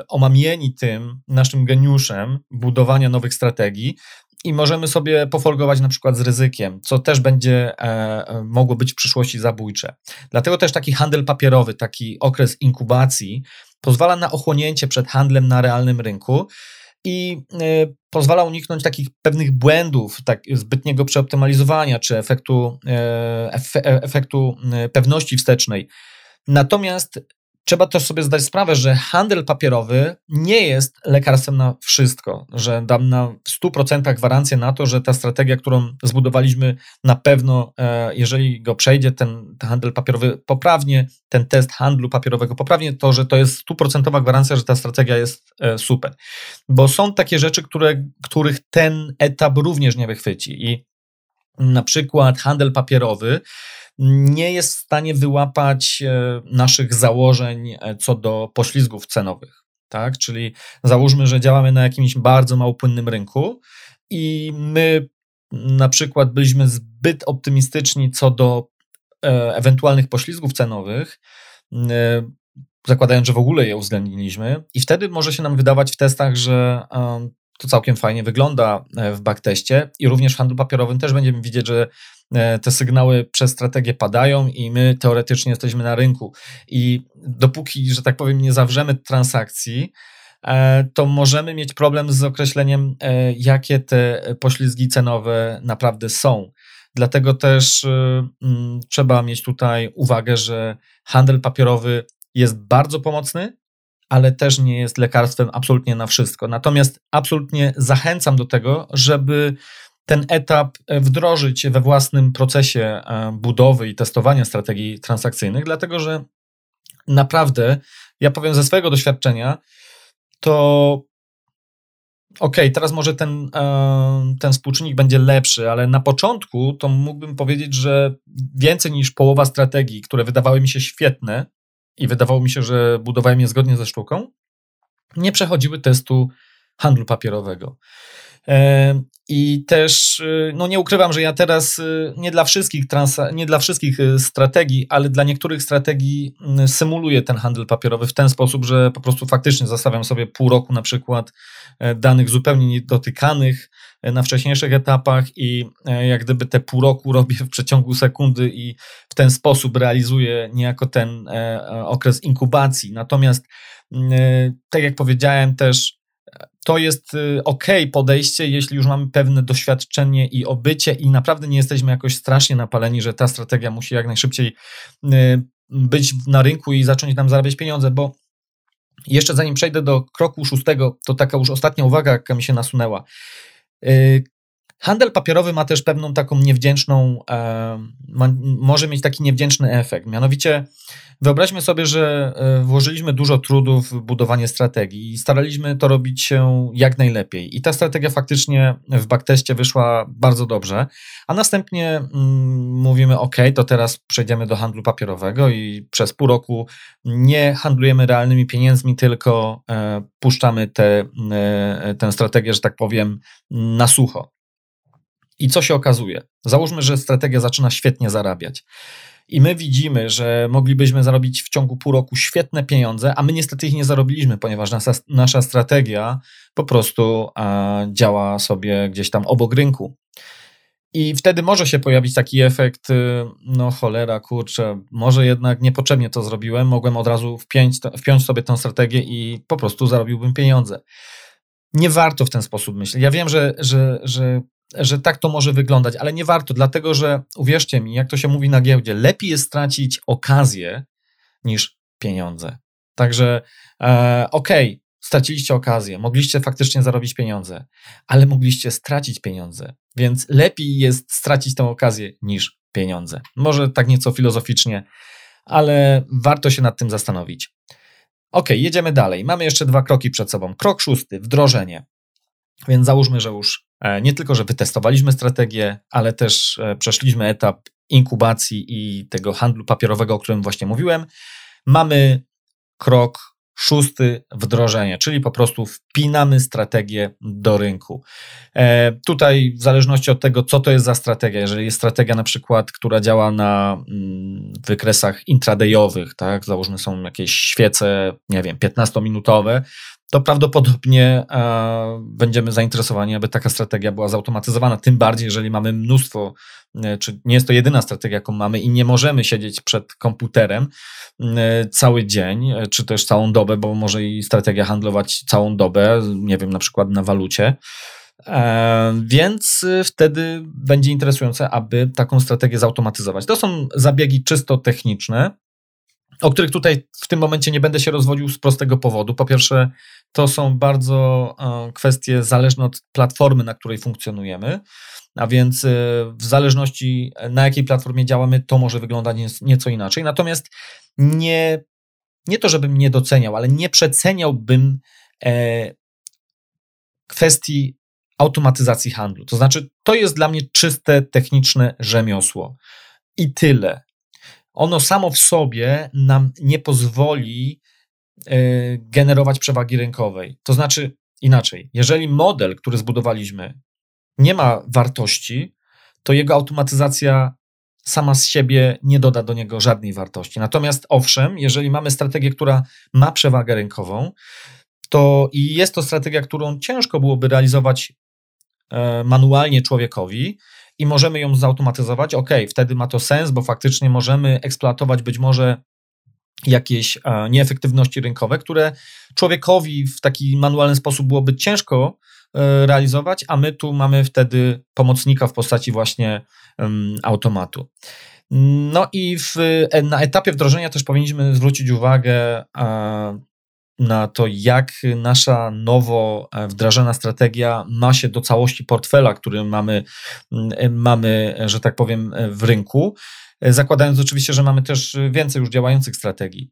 omamieni tym naszym geniuszem budowania nowych strategii, i możemy sobie pofolgować na przykład z ryzykiem, co też będzie e, mogło być w przyszłości zabójcze. Dlatego też taki handel papierowy, taki okres inkubacji pozwala na ochłonięcie przed handlem na realnym rynku i e, pozwala uniknąć takich pewnych błędów, tak, zbytniego przeoptymalizowania czy efektu, e, efektu e, pewności wstecznej. Natomiast trzeba też sobie zdać sprawę, że handel papierowy nie jest lekarstwem na wszystko, że dam na 100% gwarancję na to, że ta strategia, którą zbudowaliśmy, na pewno, e, jeżeli go przejdzie ten, ten handel papierowy poprawnie, ten test handlu papierowego poprawnie, to że to jest 100% gwarancja, że ta strategia jest e, super. Bo są takie rzeczy, które, których ten etap również nie wychwyci i na przykład handel papierowy nie jest w stanie wyłapać e, naszych założeń e, co do poślizgów cenowych. Tak? Czyli załóżmy, że działamy na jakimś bardzo małopłynnym rynku i my na przykład byliśmy zbyt optymistyczni co do e, ewentualnych poślizgów cenowych, zakładając, że w ogóle je uwzględniliśmy, i wtedy może się nam wydawać w testach, że to całkiem fajnie wygląda w backteście i również w handlu papierowym też będziemy widzieć, że E, te sygnały przez strategię padają i my teoretycznie jesteśmy na rynku. I dopóki, że tak powiem, nie zawrzemy transakcji, e, to możemy mieć problem z określeniem, e, jakie te poślizgi cenowe naprawdę są. Dlatego też mm, trzeba mieć tutaj uwagę, że handel papierowy jest bardzo pomocny, ale też nie jest lekarstwem absolutnie na wszystko. Natomiast absolutnie zachęcam do tego, żeby ten etap e, wdrożyć we własnym procesie e, budowy i testowania strategii transakcyjnych, dlatego że naprawdę, ja powiem ze swojego doświadczenia, to ok, teraz może ten, e, ten współczynnik będzie lepszy, ale na początku to mógłbym powiedzieć, że więcej niż połowa strategii, które wydawały mi się świetne i wydawało mi się, że budowałem je zgodnie ze sztuką, nie przechodziły testu handlu papierowego. I też, y, no nie ukrywam, że ja teraz y, nie dla wszystkich, transa- nie dla wszystkich y, strategii, ale dla niektórych strategii symuluję ten handel papierowy w ten sposób, że po prostu faktycznie zostawiam sobie pół roku na przykład e, danych zupełnie niedotykanych, na wcześniejszych etapach i jak gdyby te pół roku robię w przeciągu sekundy i w ten sposób realizuję niejako ten okres inkubacji. Natomiast tak jak powiedziałem też to jest ok podejście, jeśli już mamy pewne doświadczenie i obycie i naprawdę nie jesteśmy jakoś strasznie napaleni, że ta strategia musi jak najszybciej być na rynku i zacząć nam zarabiać pieniądze, bo jeszcze zanim przejdę do kroku szóstego, to taka już ostatnia uwaga, jaka mi się nasunęła. Y, Handel papierowy ma też pewną taką niewdzięczną, e, ma, może mieć taki niewdzięczny efekt. Mianowicie wyobraźmy sobie, że e, włożyliśmy dużo trudu w budowanie strategii i staraliśmy to robić się jak najlepiej. I ta strategia faktycznie w backteście wyszła bardzo dobrze, a następnie mm, mówimy: OK, to teraz przejdziemy do handlu papierowego i przez pół roku nie handlujemy realnymi pieniędzmi, tylko e, puszczamy te, e, tę strategię, że tak powiem, na sucho. I co się okazuje? Załóżmy, że strategia zaczyna świetnie zarabiać. I my widzimy, że moglibyśmy zarobić w ciągu pół roku świetne pieniądze, a my niestety ich nie zarobiliśmy, ponieważ nasza, nasza strategia po prostu a, działa sobie gdzieś tam obok rynku. I wtedy może się pojawić taki efekt, y, no cholera, kurczę, może jednak niepotrzebnie to zrobiłem, mogłem od razu wpiąć, wpiąć sobie tę strategię i po prostu zarobiłbym pieniądze. Nie warto w ten sposób myśleć. Ja wiem, że, że, że że tak to może wyglądać, ale nie warto, dlatego że uwierzcie mi, jak to się mówi na giełdzie, lepiej jest stracić okazję niż pieniądze. Także e, okej, okay, straciliście okazję, mogliście faktycznie zarobić pieniądze, ale mogliście stracić pieniądze, więc lepiej jest stracić tę okazję niż pieniądze. Może tak nieco filozoficznie, ale warto się nad tym zastanowić. Ok, jedziemy dalej. Mamy jeszcze dwa kroki przed sobą. Krok szósty, wdrożenie. Więc załóżmy, że już nie tylko, że wytestowaliśmy strategię, ale też e, przeszliśmy etap inkubacji i tego handlu papierowego, o którym właśnie mówiłem. Mamy krok szósty wdrożenie, czyli po prostu wpinamy strategię do rynku. E, tutaj, w zależności od tego, co to jest za strategia, jeżeli jest strategia na przykład, która działa na mm, wykresach intradayowych, tak, załóżmy są jakieś świece, nie wiem, 15-minutowe, to prawdopodobnie e, będziemy zainteresowani, aby taka strategia była zautomatyzowana. Tym bardziej, jeżeli mamy mnóstwo, e, czy nie jest to jedyna strategia, jaką mamy i nie możemy siedzieć przed komputerem e, cały dzień, czy też całą dobę, bo może i strategia handlować całą dobę, nie wiem, na przykład na walucie. Więc wtedy będzie interesujące, aby taką strategię zautomatyzować. To są zabiegi czysto techniczne, o których tutaj w tym momencie nie będę się rozwodził z prostego powodu. Po pierwsze, to są bardzo e, kwestie zależne od platformy, na której funkcjonujemy, a więc e, w zależności na jakiej platformie działamy, to może wyglądać nieco inaczej. Natomiast nie, nie to, żebym nie doceniał, ale nie przeceniałbym e, kwestii automatyzacji handlu. To znaczy, to jest dla mnie czyste techniczne rzemiosło. I tyle ono samo w sobie nam nie pozwoli e, generować przewagi rynkowej. To znaczy inaczej, jeżeli model, który zbudowaliśmy, nie ma wartości, to jego automatyzacja sama z siebie nie doda do niego żadnej wartości. Natomiast owszem, jeżeli mamy strategię, która ma przewagę rynkową, to i jest to strategia, którą ciężko byłoby realizować e, manualnie człowiekowi, i możemy ją zautomatyzować, ok, wtedy ma to sens, bo faktycznie możemy eksploatować być może jakieś e, nieefektywności rynkowe, które człowiekowi w taki manualny sposób byłoby ciężko e, realizować, a my tu mamy wtedy pomocnika w postaci właśnie automatu. No i w, na etapie wdrożenia też powinniśmy zwrócić uwagę na to, jak nasza nowo e, wdrażana strategia ma się do całości portfela, który mamy, mamy że tak powiem, w rynku. E, zakładając oczywiście, że mamy też więcej już działających strategii.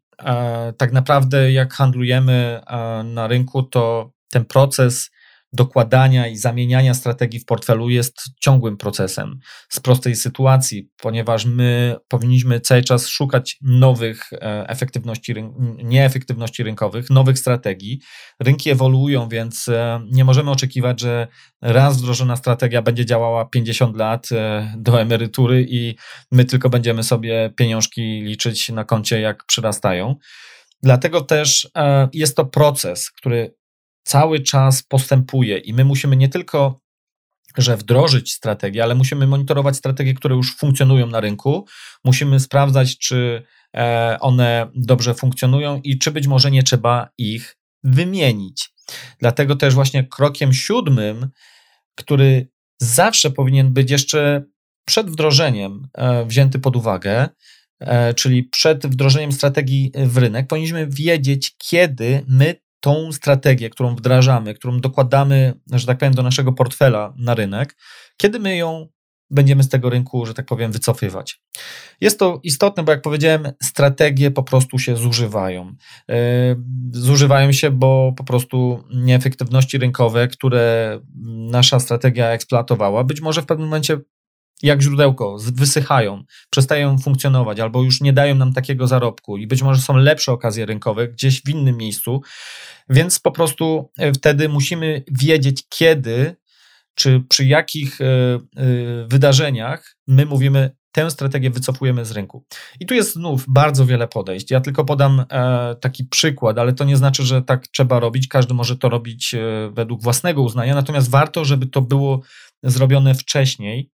Tak naprawdę, jak handlujemy na rynku, to ten proces dokładania i zamieniania strategii w portfelu jest ciągłym procesem z prostej sytuacji, ponieważ my powinniśmy cały czas szukać nowych e, efektywności, nieefektywności rynkowych, nowych strategii. Rynki ewoluują, więc e, nie możemy oczekiwać, że raz wdrożona strategia będzie działała 50 lat e, do emerytury i my tylko będziemy sobie pieniążki liczyć na koncie, jak przyrastają. Dlatego też jest to proces, który cały czas postępuje i my musimy nie tylko że wdrożyć strategię, ale musimy monitorować strategie, które już funkcjonują na rynku. Musimy sprawdzać, czy e, one dobrze funkcjonują i czy być może nie trzeba ich wymienić. Dlatego też właśnie krokiem siódmym, który zawsze powinien być jeszcze przed wdrożeniem e, wzięty pod uwagę, e, czyli przed wdrożeniem strategii w rynek, powinniśmy wiedzieć, kiedy my tą strategię, którą wdrażamy, którą dokładamy, że tak powiem, do naszego portfela na rynek, kiedy my ją będziemy z tego rynku, że tak powiem, wycofywać. Jest to istotne, bo jak powiedziałem, strategie po prostu się zużywają. E, zużywają się, bo po prostu nieefektywności rynkowe, które nasza strategia eksploatowała, być może w pewnym momencie jak źródełko, wysychają, przestają funkcjonować albo już nie dają nam takiego zarobku i być może są lepsze okazje rynkowe gdzieś w innym miejscu, więc po prostu e, wtedy musimy wiedzieć, kiedy czy przy jakich e, e, wydarzeniach my mówimy, tę strategię wycofujemy z rynku. I tu jest znów bardzo wiele podejść. Ja tylko podam taki przykład, ale to nie znaczy, że tak trzeba robić. Każdy może to robić według własnego uznania, natomiast warto, żeby to było zrobione wcześniej,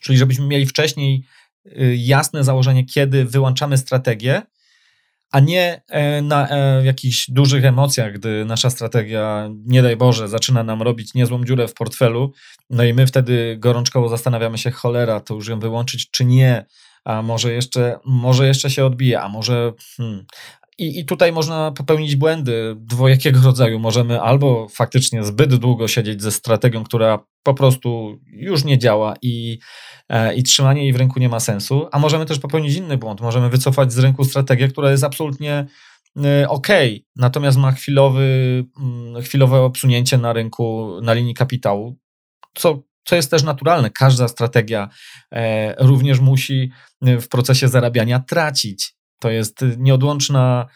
czyli żebyśmy mieli wcześniej y, jasne założenie, kiedy wyłączamy strategię, a nie e, na e, jakichś dużych emocjach, gdy nasza strategia, nie daj Boże, zaczyna nam robić niezłą dziurę w portfelu, no i my wtedy gorączkowo zastanawiamy się, cholera, to już ją wyłączyć czy nie, a może jeszcze, może jeszcze się odbije, a może. Hmm. I, I tutaj można popełnić błędy dwojakiego rodzaju. Możemy albo faktycznie zbyt długo siedzieć ze strategią, która po prostu już nie działa i, e, i trzymanie jej w rynku nie ma sensu, a możemy też popełnić inny błąd. Możemy wycofać z rynku strategię, która jest absolutnie e, ok, natomiast ma chwilowy, mm, chwilowe obsunięcie na rynku, na linii kapitału, co, co jest też naturalne. Każda strategia e, również musi w procesie zarabiania tracić. To jest nieodłączna,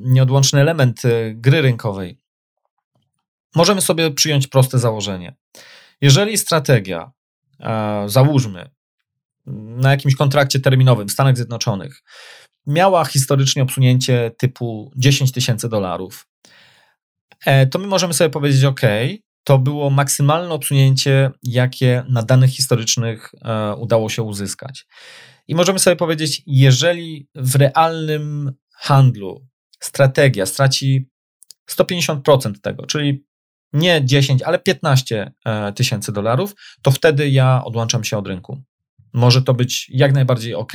nieodłączny element gry rynkowej. Możemy sobie przyjąć proste założenie. Jeżeli strategia, załóżmy, na jakimś kontrakcie terminowym w Stanach Zjednoczonych miała historycznie obsunięcie typu 10 tysięcy dolarów, e, to my możemy sobie powiedzieć, OK, to było maksymalne obsunięcie, jakie na danych historycznych e, udało się uzyskać. I możemy sobie powiedzieć, jeżeli w realnym handlu strategia straci 150% tego, czyli nie 10, ale 15 e, tysięcy dolarów, to wtedy ja odłączam się od rynku. Może to być jak najbardziej ok.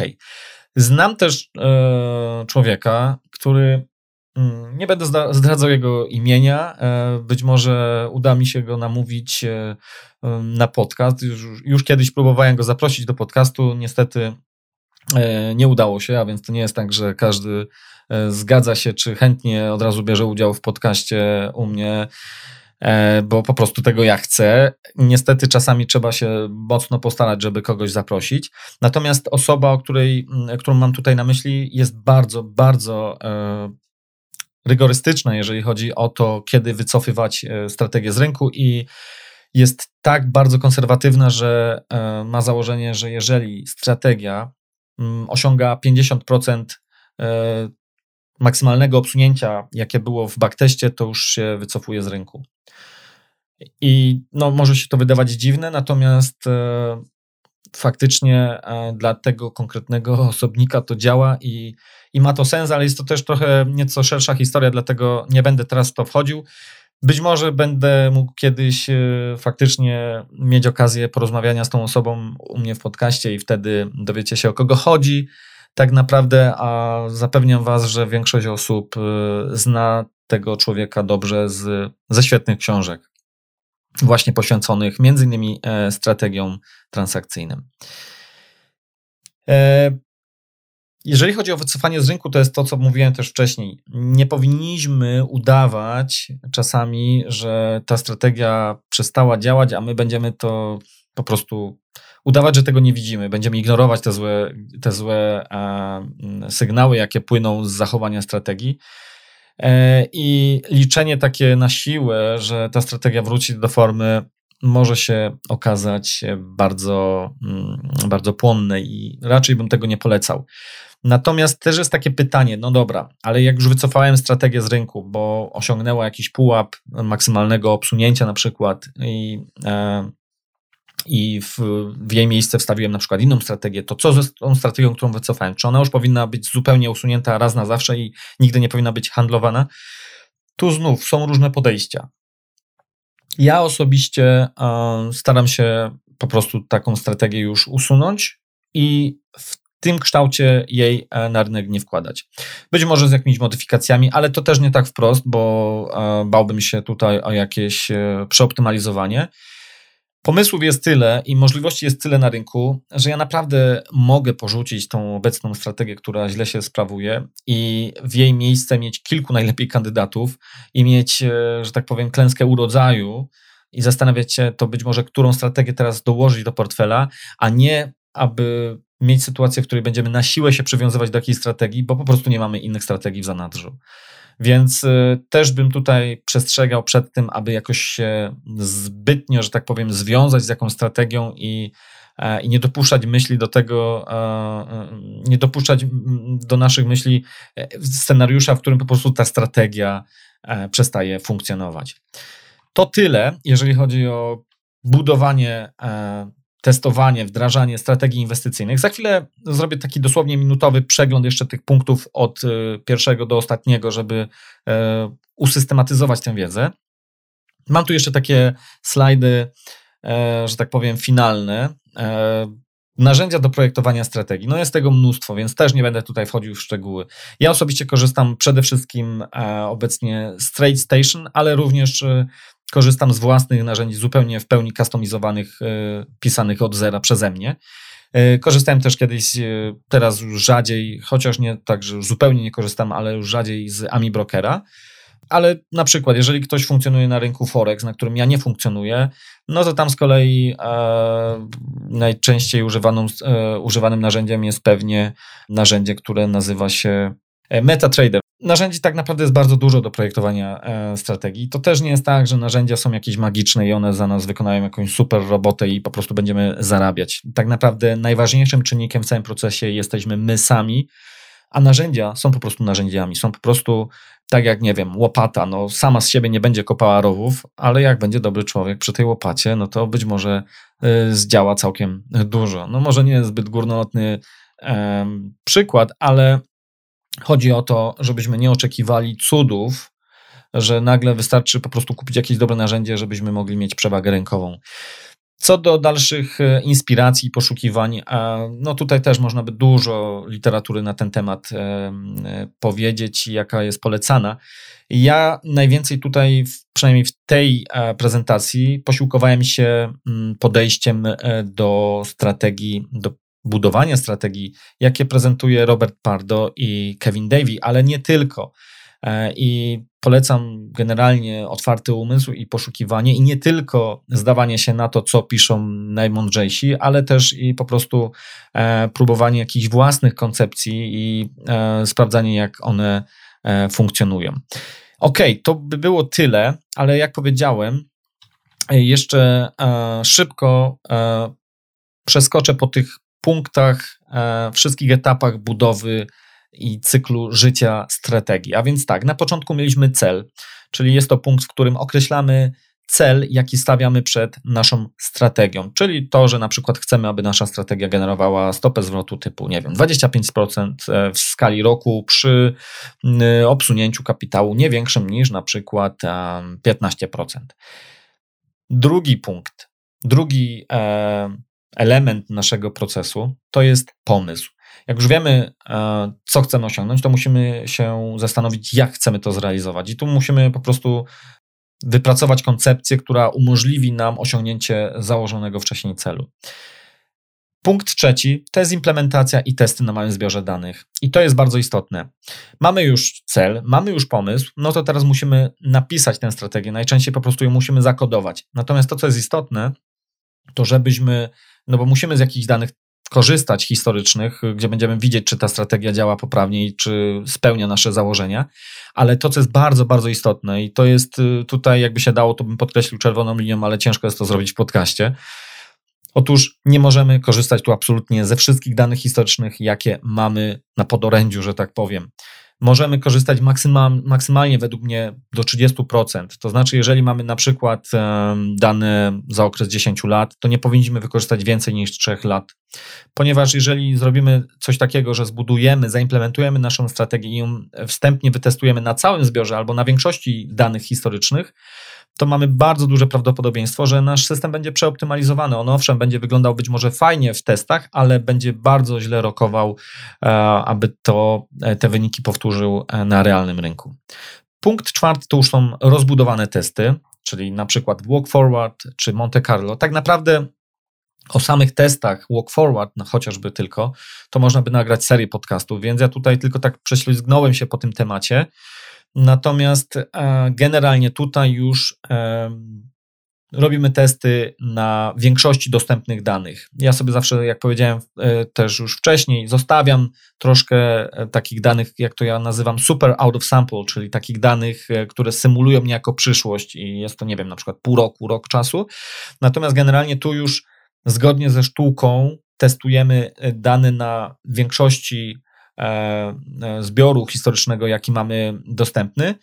Znam też e, człowieka, który mm, nie będę zdradzał jego imienia. E, być może uda mi się go namówić na podcast. Już, już kiedyś próbowałem go zaprosić do podcastu. Niestety nie udało się, a więc to nie jest tak, że każdy zgadza się, czy chętnie od razu bierze udział w podcaście u mnie. E, bo po prostu tego ja chcę. Niestety czasami trzeba się mocno postarać, żeby kogoś zaprosić. Natomiast osoba, o której, którą mam tutaj na myśli, jest bardzo, bardzo e, rygorystyczna, jeżeli chodzi o to, kiedy wycofywać e, strategię z rynku i jest tak bardzo konserwatywna, że ma założenie, że jeżeli strategia osiąga 50% maksymalnego obsunięcia, jakie było w backteście, to już się wycofuje z rynku. I no, może się to wydawać dziwne, natomiast e, faktycznie e, dla tego konkretnego osobnika to działa i, i ma to sens, ale jest to też trochę nieco szersza historia, dlatego nie będę teraz w to wchodził. Być może będę mógł kiedyś e, faktycznie mieć okazję porozmawiania z tą osobą u mnie w podcaście i wtedy dowiecie się o kogo chodzi tak naprawdę, a zapewniam Was, że większość osób zna tego człowieka dobrze z, ze świetnych książek właśnie poświęconych między innymi e, strategiom transakcyjnym. Jeżeli chodzi o wycofanie z rynku, to jest to, co mówiłem też wcześniej. Nie powinniśmy udawać czasami, że ta strategia przestała działać, a my będziemy to po prostu udawać, że tego nie widzimy. Będziemy ignorować te złe, te złe e, sygnały, jakie płyną z zachowania strategii. E, I liczenie takie na siłę, że ta strategia wróci do formy może się okazać bardzo, mm, bardzo płonne i raczej bym tego nie polecał. Natomiast też jest takie pytanie, no dobra, ale jak już wycofałem strategię z rynku, bo osiągnęła jakiś pułap maksymalnego obsunięcia na przykład i, e, i w, w, jej miejsce wstawiłem na przykład inną strategię, to co z tą strategią, którą wycofałem? Czy ona już powinna być zupełnie usunięta raz na zawsze i nigdy nie powinna być handlowana? Tu znów są różne podejścia. Ja osobiście staram się po prostu taką strategię już usunąć i w tym kształcie jej e, na rynek nie wkładać. Być może z jakimiś modyfikacjami, ale to też nie tak wprost, bo bałbym się tutaj o jakieś e, przeoptymalizowanie. Pomysłów jest tyle i możliwości jest tyle na rynku, że ja naprawdę mogę porzucić tą obecną strategię, która źle się sprawuje i w jej miejsce mieć kilku najlepiej kandydatów i mieć, że tak powiem, klęskę urodzaju i zastanawiać się to być może, którą strategię teraz dołożyć do portfela, a nie aby mieć sytuację, w której będziemy na siłę się przywiązywać do jakiejś strategii, bo po prostu nie mamy innych strategii w zanadrzu. Więc y, też bym tutaj przestrzegał przed tym, aby jakoś się zbytnio, że tak powiem, związać z jakąś strategią i, e, i nie dopuszczać myśli do tego, e, e, nie dopuszczać do naszych myśli scenariusza, w którym po prostu ta strategia przestaje funkcjonować. To tyle, jeżeli chodzi o budowanie testowanie, wdrażanie strategii inwestycyjnych. Za chwilę zrobię taki dosłownie minutowy przegląd jeszcze tych punktów od y, pierwszego do ostatniego, żeby e, usystematyzować tę wiedzę. Mam tu jeszcze takie slajdy, e, że tak powiem, finalne. E, narzędzia do projektowania strategii. No jest tego mnóstwo, więc też nie będę tutaj wchodził w szczegóły. Ja osobiście korzystam przede wszystkim obecnie z Trade Station, ale również korzystam z własnych narzędzi zupełnie w pełni customizowanych, e, pisanych od zera przeze mnie. E, korzystałem też kiedyś, e, teraz już rzadziej, chociaż nie tak, że zupełnie nie korzystam, ale już rzadziej z Ami Brokera. Ale na przykład, jeżeli ktoś funkcjonuje na rynku Forex, na którym ja nie funkcjonuję, no to tam z kolei e, najczęściej używaną, e, używanym narzędziem jest pewnie narzędzie, które nazywa się MetaTrader. Narzędzi tak naprawdę jest bardzo dużo do projektowania e, strategii. To też nie jest tak, że narzędzia są jakieś magiczne i one za nas wykonają jakąś super robotę i po prostu będziemy zarabiać. Tak naprawdę najważniejszym czynnikiem w całym procesie jesteśmy my sami, a narzędzia są po prostu narzędziami. Są po prostu tak jak, nie wiem, łopata, no sama z siebie nie będzie kopała rowów, ale jak będzie dobry człowiek przy tej łopacie, no to być może y, zdziała całkiem dużo. No może nie zbyt górnolotny przykład, ale Chodzi o to, żebyśmy nie oczekiwali cudów, że nagle wystarczy po prostu kupić jakieś dobre narzędzie, żebyśmy mogli mieć przewagę rynkową. Co do dalszych e, inspiracji i poszukiwań, no tutaj też można by dużo literatury na ten temat e, e, powiedzieć, jaka jest polecana. Ja najwięcej tutaj, przynajmniej w tej prezentacji, posiłkowałem się mm, podejściem do strategii, do budowania strategii, jakie prezentuje Robert Pardo i Kevin Davey, ale nie tylko. E, I polecam generalnie otwarty umysł i poszukiwanie, i nie tylko zdawanie się na to, co piszą najmądrzejsi, ale też i po prostu e, próbowanie jakichś własnych koncepcji i e, sprawdzanie, jak one funkcjonują. Ok, to by było tyle, ale jak powiedziałem, jeszcze szybko przeskoczę po tych punktach, e, wszystkich etapach budowy i cyklu życia strategii. A więc tak, na początku mieliśmy cel, czyli jest to punkt, w którym określamy cel, jaki stawiamy przed naszą strategią, czyli to, że na przykład chcemy, aby nasza strategia generowała stopę zwrotu typu, nie wiem, 25% e, w skali roku przy obsunięciu kapitału nie większym niż na przykład 15%. Drugi punkt, drugi e, element naszego procesu to jest pomysł. Jak już wiemy, e, co chcemy osiągnąć, to musimy się zastanowić, jak chcemy to zrealizować. I tu musimy po prostu wypracować koncepcję, która umożliwi nam osiągnięcie założonego wcześniej celu. Punkt trzeci to jest implementacja i testy na małym zbiorze danych. I to jest bardzo istotne. Mamy już cel, mamy już pomysł, no to teraz musimy napisać tę strategię. Najczęściej po prostu ją musimy zakodować. Natomiast to, co jest istotne, to żebyśmy no bo musimy z jakichś danych korzystać historycznych, gdzie będziemy widzieć, czy ta strategia działa poprawnie i czy spełnia nasze założenia. Ale to, co jest bardzo, bardzo istotne i to jest y, tutaj, jakby się dało, to bym podkreślił czerwoną linią, ale ciężko jest to zrobić w podcaście. Otóż nie możemy korzystać tu absolutnie ze wszystkich danych historycznych, jakie mamy na podorędziu, że tak powiem możemy korzystać maksymal, maksymalnie według mnie do 30%. To znaczy, jeżeli mamy na przykład dane za okres 10 lat, to nie powinniśmy wykorzystać więcej niż 3 lat. Ponieważ jeżeli zrobimy coś takiego, że zbudujemy, zaimplementujemy naszą strategię i ją wstępnie wytestujemy na całym zbiorze albo na większości danych historycznych, to mamy bardzo duże prawdopodobieństwo, że nasz system będzie przeoptymalizowany. On owszem, będzie wyglądał być może fajnie w testach, ale będzie bardzo źle rokował, e, aby to, e, te wyniki powtórzył e, na realnym rynku. Punkt czwarty to już są rozbudowane testy, czyli na przykład Walk Forward czy Monte Carlo. Tak naprawdę o samych testach Walk Forward, no chociażby tylko, to można by nagrać serię podcastów, więc ja tutaj tylko tak prześlizgnąłem się po tym temacie. Natomiast e, generalnie tutaj już robimy testy na większości dostępnych danych. Ja sobie zawsze, jak powiedziałem e, też już wcześniej, zostawiam troszkę e, takich danych, jak to ja nazywam, super out of sample, czyli takich danych, które symulują niejako przyszłość i jest to, nie wiem, na przykład pół roku, rok czasu. Natomiast generalnie tu już zgodnie ze sztuką testujemy dane na większości E, e, zbioru historycznego, jaki mamy dostępny,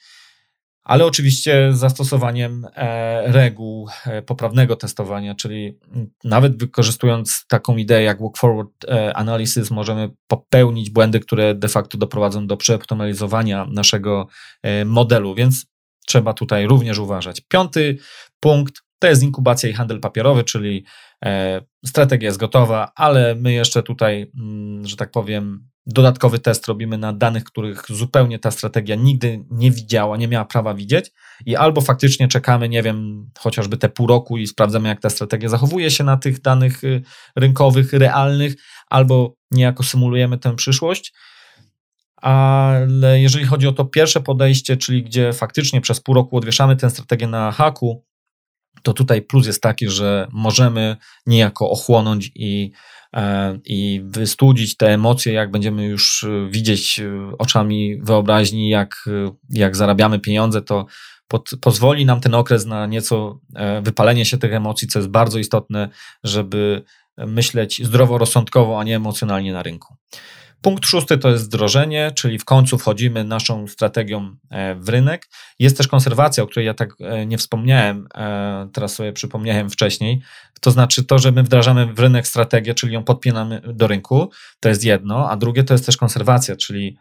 ale oczywiście z zastosowaniem e, reguł poprawnego testowania, czyli nawet wykorzystując taką ideę jak walk forward analysis, możemy popełnić błędy, które de facto doprowadzą do przeoptymalizowania naszego modelu, więc trzeba tutaj również uważać. Piąty punkt to jest inkubacja i handel papierowy, czyli strategia jest gotowa, ale my jeszcze tutaj, mm, że tak powiem, dodatkowy test robimy na danych, których zupełnie ta strategia nigdy nie widziała, nie miała prawa widzieć i albo faktycznie czekamy, nie wiem, chociażby te pół roku i sprawdzamy, jak ta strategia zachowuje się na tych danych y, rynkowych, realnych, albo niejako symulujemy tę przyszłość. Ale jeżeli chodzi o to pierwsze podejście, czyli gdzie faktycznie przez pół roku odwieszamy tę strategię na haku, to tutaj plus jest taki, że możemy niejako ochłonąć i E, i wystudzić te emocje, jak będziemy już e, widzieć e, oczami wyobraźni, jak, jak zarabiamy pieniądze, to pod, pozwoli nam ten okres na nieco wypalenie się tych emocji, co jest bardzo istotne, żeby myśleć zdroworozsądkowo, a nie emocjonalnie na rynku. Punkt szósty to jest wdrożenie, czyli w końcu wchodzimy naszą strategią e, w rynek. Jest też konserwacja, o której ja tak e, nie wspomniałem, e, teraz sobie przypomniałem wcześniej. To znaczy to, że my wdrażamy w rynek strategię, czyli ją podpinamy do rynku, to jest jedno, a drugie to jest też konserwacja, czyli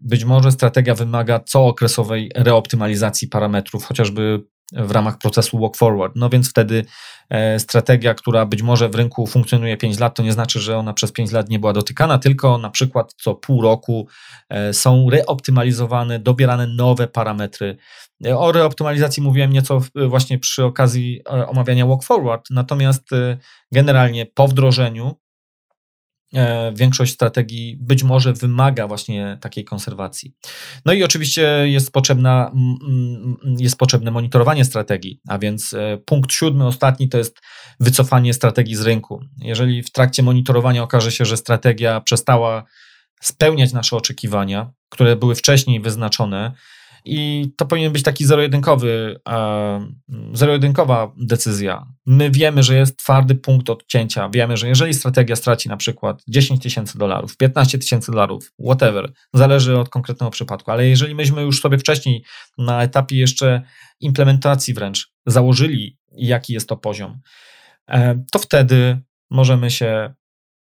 być może strategia wymaga cookresowej reoptymalizacji parametrów, chociażby w ramach procesu walk forward. No więc wtedy e, strategia, która być może w rynku funkcjonuje 5 lat, to nie znaczy, że ona przez 5 lat nie była dotykana, tylko na przykład co pół roku e, są reoptymalizowane, dobierane nowe parametry. E, o reoptymalizacji mówiłem nieco właśnie przy okazji omawiania walk forward, natomiast generalnie po wdrożeniu E, większość strategii być może wymaga właśnie takiej konserwacji. No i oczywiście jest, potrzebna, jest potrzebne monitorowanie strategii, a więc e, punkt siódmy, ostatni to jest wycofanie strategii z rynku. Jeżeli w trakcie monitorowania okaże się, że strategia przestała spełniać nasze oczekiwania, które były wcześniej wyznaczone, i to powinien być taki zero-jedynkowy, e, zero-jedynkowa decyzja. My wiemy, że jest twardy punkt odcięcia. Wiemy, że jeżeli strategia straci na przykład 10 tysięcy dolarów, 15 tysięcy dolarów, whatever, zależy od konkretnego przypadku, ale jeżeli myśmy już sobie wcześniej na etapie jeszcze implementacji wręcz założyli, jaki jest to poziom, e, to wtedy możemy się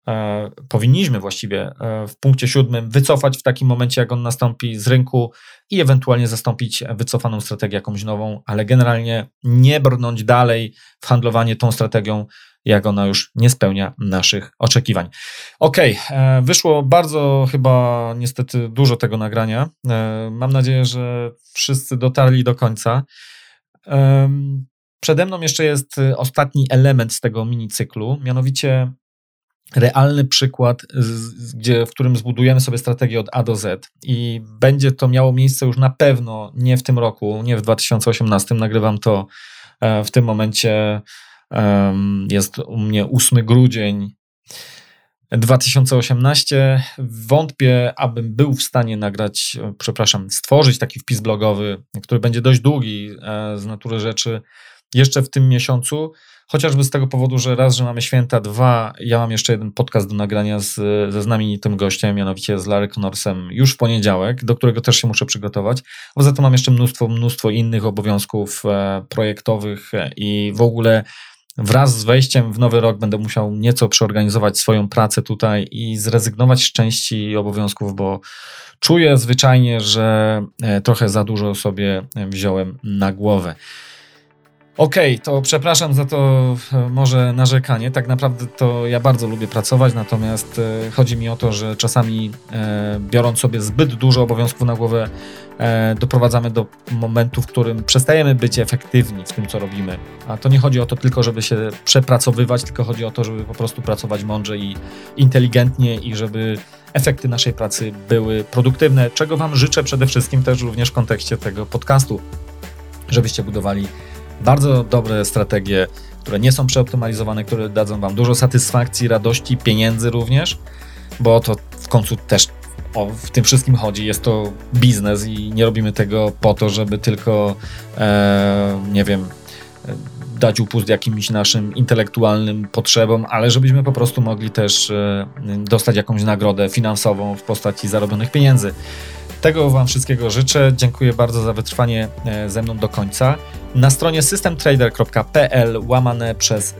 E, powinniśmy właściwie e, w punkcie siódmym wycofać w takim momencie, jak on nastąpi z rynku i ewentualnie zastąpić wycofaną strategię jakąś nową, ale generalnie nie brnąć dalej w handlowanie tą strategią, jak ona już nie spełnia naszych oczekiwań. Ok, e, wyszło bardzo chyba niestety dużo tego nagrania. Mam nadzieję, że wszyscy dotarli do końca. Przede mną jeszcze jest ostatni element z tego mini cyklu, mianowicie realny przykład, gdzie, w którym zbudujemy sobie strategię od A do Z i będzie to miało miejsce już na pewno nie w tym roku, nie w 2018. Nagrywam to e, w tym momencie. Jest u mnie 8 grudzień 2018. Wątpię, abym był w stanie nagrać, przepraszam, stworzyć taki wpis blogowy, który będzie dość długi e, z natury rzeczy jeszcze w tym miesiącu. Chociażby z tego powodu, że raz, że mamy święta, dwa, ja mam jeszcze jeden podcast do nagrania z, ze znamienitym gościem, mianowicie z Larry Connorsem już w poniedziałek, do którego też się muszę przygotować. Poza tym mam jeszcze mnóstwo, mnóstwo innych obowiązków e, projektowych e, i w ogóle wraz z wejściem w nowy rok będę musiał nieco przeorganizować swoją pracę tutaj i zrezygnować z części obowiązków, bo czuję zwyczajnie, że e, trochę za dużo sobie wziąłem na głowę. Okej, okay, to przepraszam za to e, może narzekanie. Tak naprawdę to ja bardzo lubię pracować, natomiast e, chodzi mi o to, że czasami e, biorąc sobie zbyt dużo obowiązków na głowę, doprowadzamy do momentu, w którym przestajemy być efektywni w tym, co robimy. A to nie chodzi o to tylko, żeby się przepracowywać, tylko chodzi o to, żeby po prostu pracować mądrze i inteligentnie i żeby efekty naszej pracy były produktywne, czego Wam życzę przede wszystkim też również w kontekście tego podcastu, żebyście budowali bardzo dobre strategie, które nie są przeoptymalizowane, które dadzą Wam dużo satysfakcji, radości, pieniędzy również, bo to w końcu też o, w tym wszystkim chodzi. Jest to biznes i nie robimy tego po to, żeby tylko, e, nie wiem, dać upust jakimś naszym intelektualnym potrzebom, ale żebyśmy po prostu mogli też e, dostać jakąś nagrodę finansową w postaci zarobionych pieniędzy. Tego Wam wszystkiego życzę. Dziękuję bardzo za wytrwanie e, ze mną do końca. Na stronie systemtrader.pl łamane przez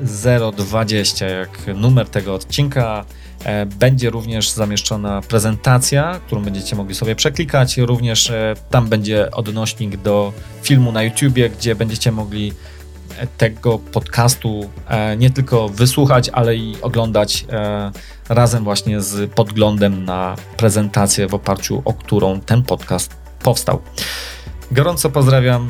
020, jak numer tego odcinka, e, będzie również zamieszczona prezentacja, którą będziecie mogli sobie przeklikać. Również e, tam będzie odnośnik do filmu na YouTubie, gdzie będziecie mogli tego podcastu nie tylko wysłuchać, ale i oglądać razem właśnie z podglądem na prezentację, w oparciu o którą ten podcast powstał. Gorąco pozdrawiam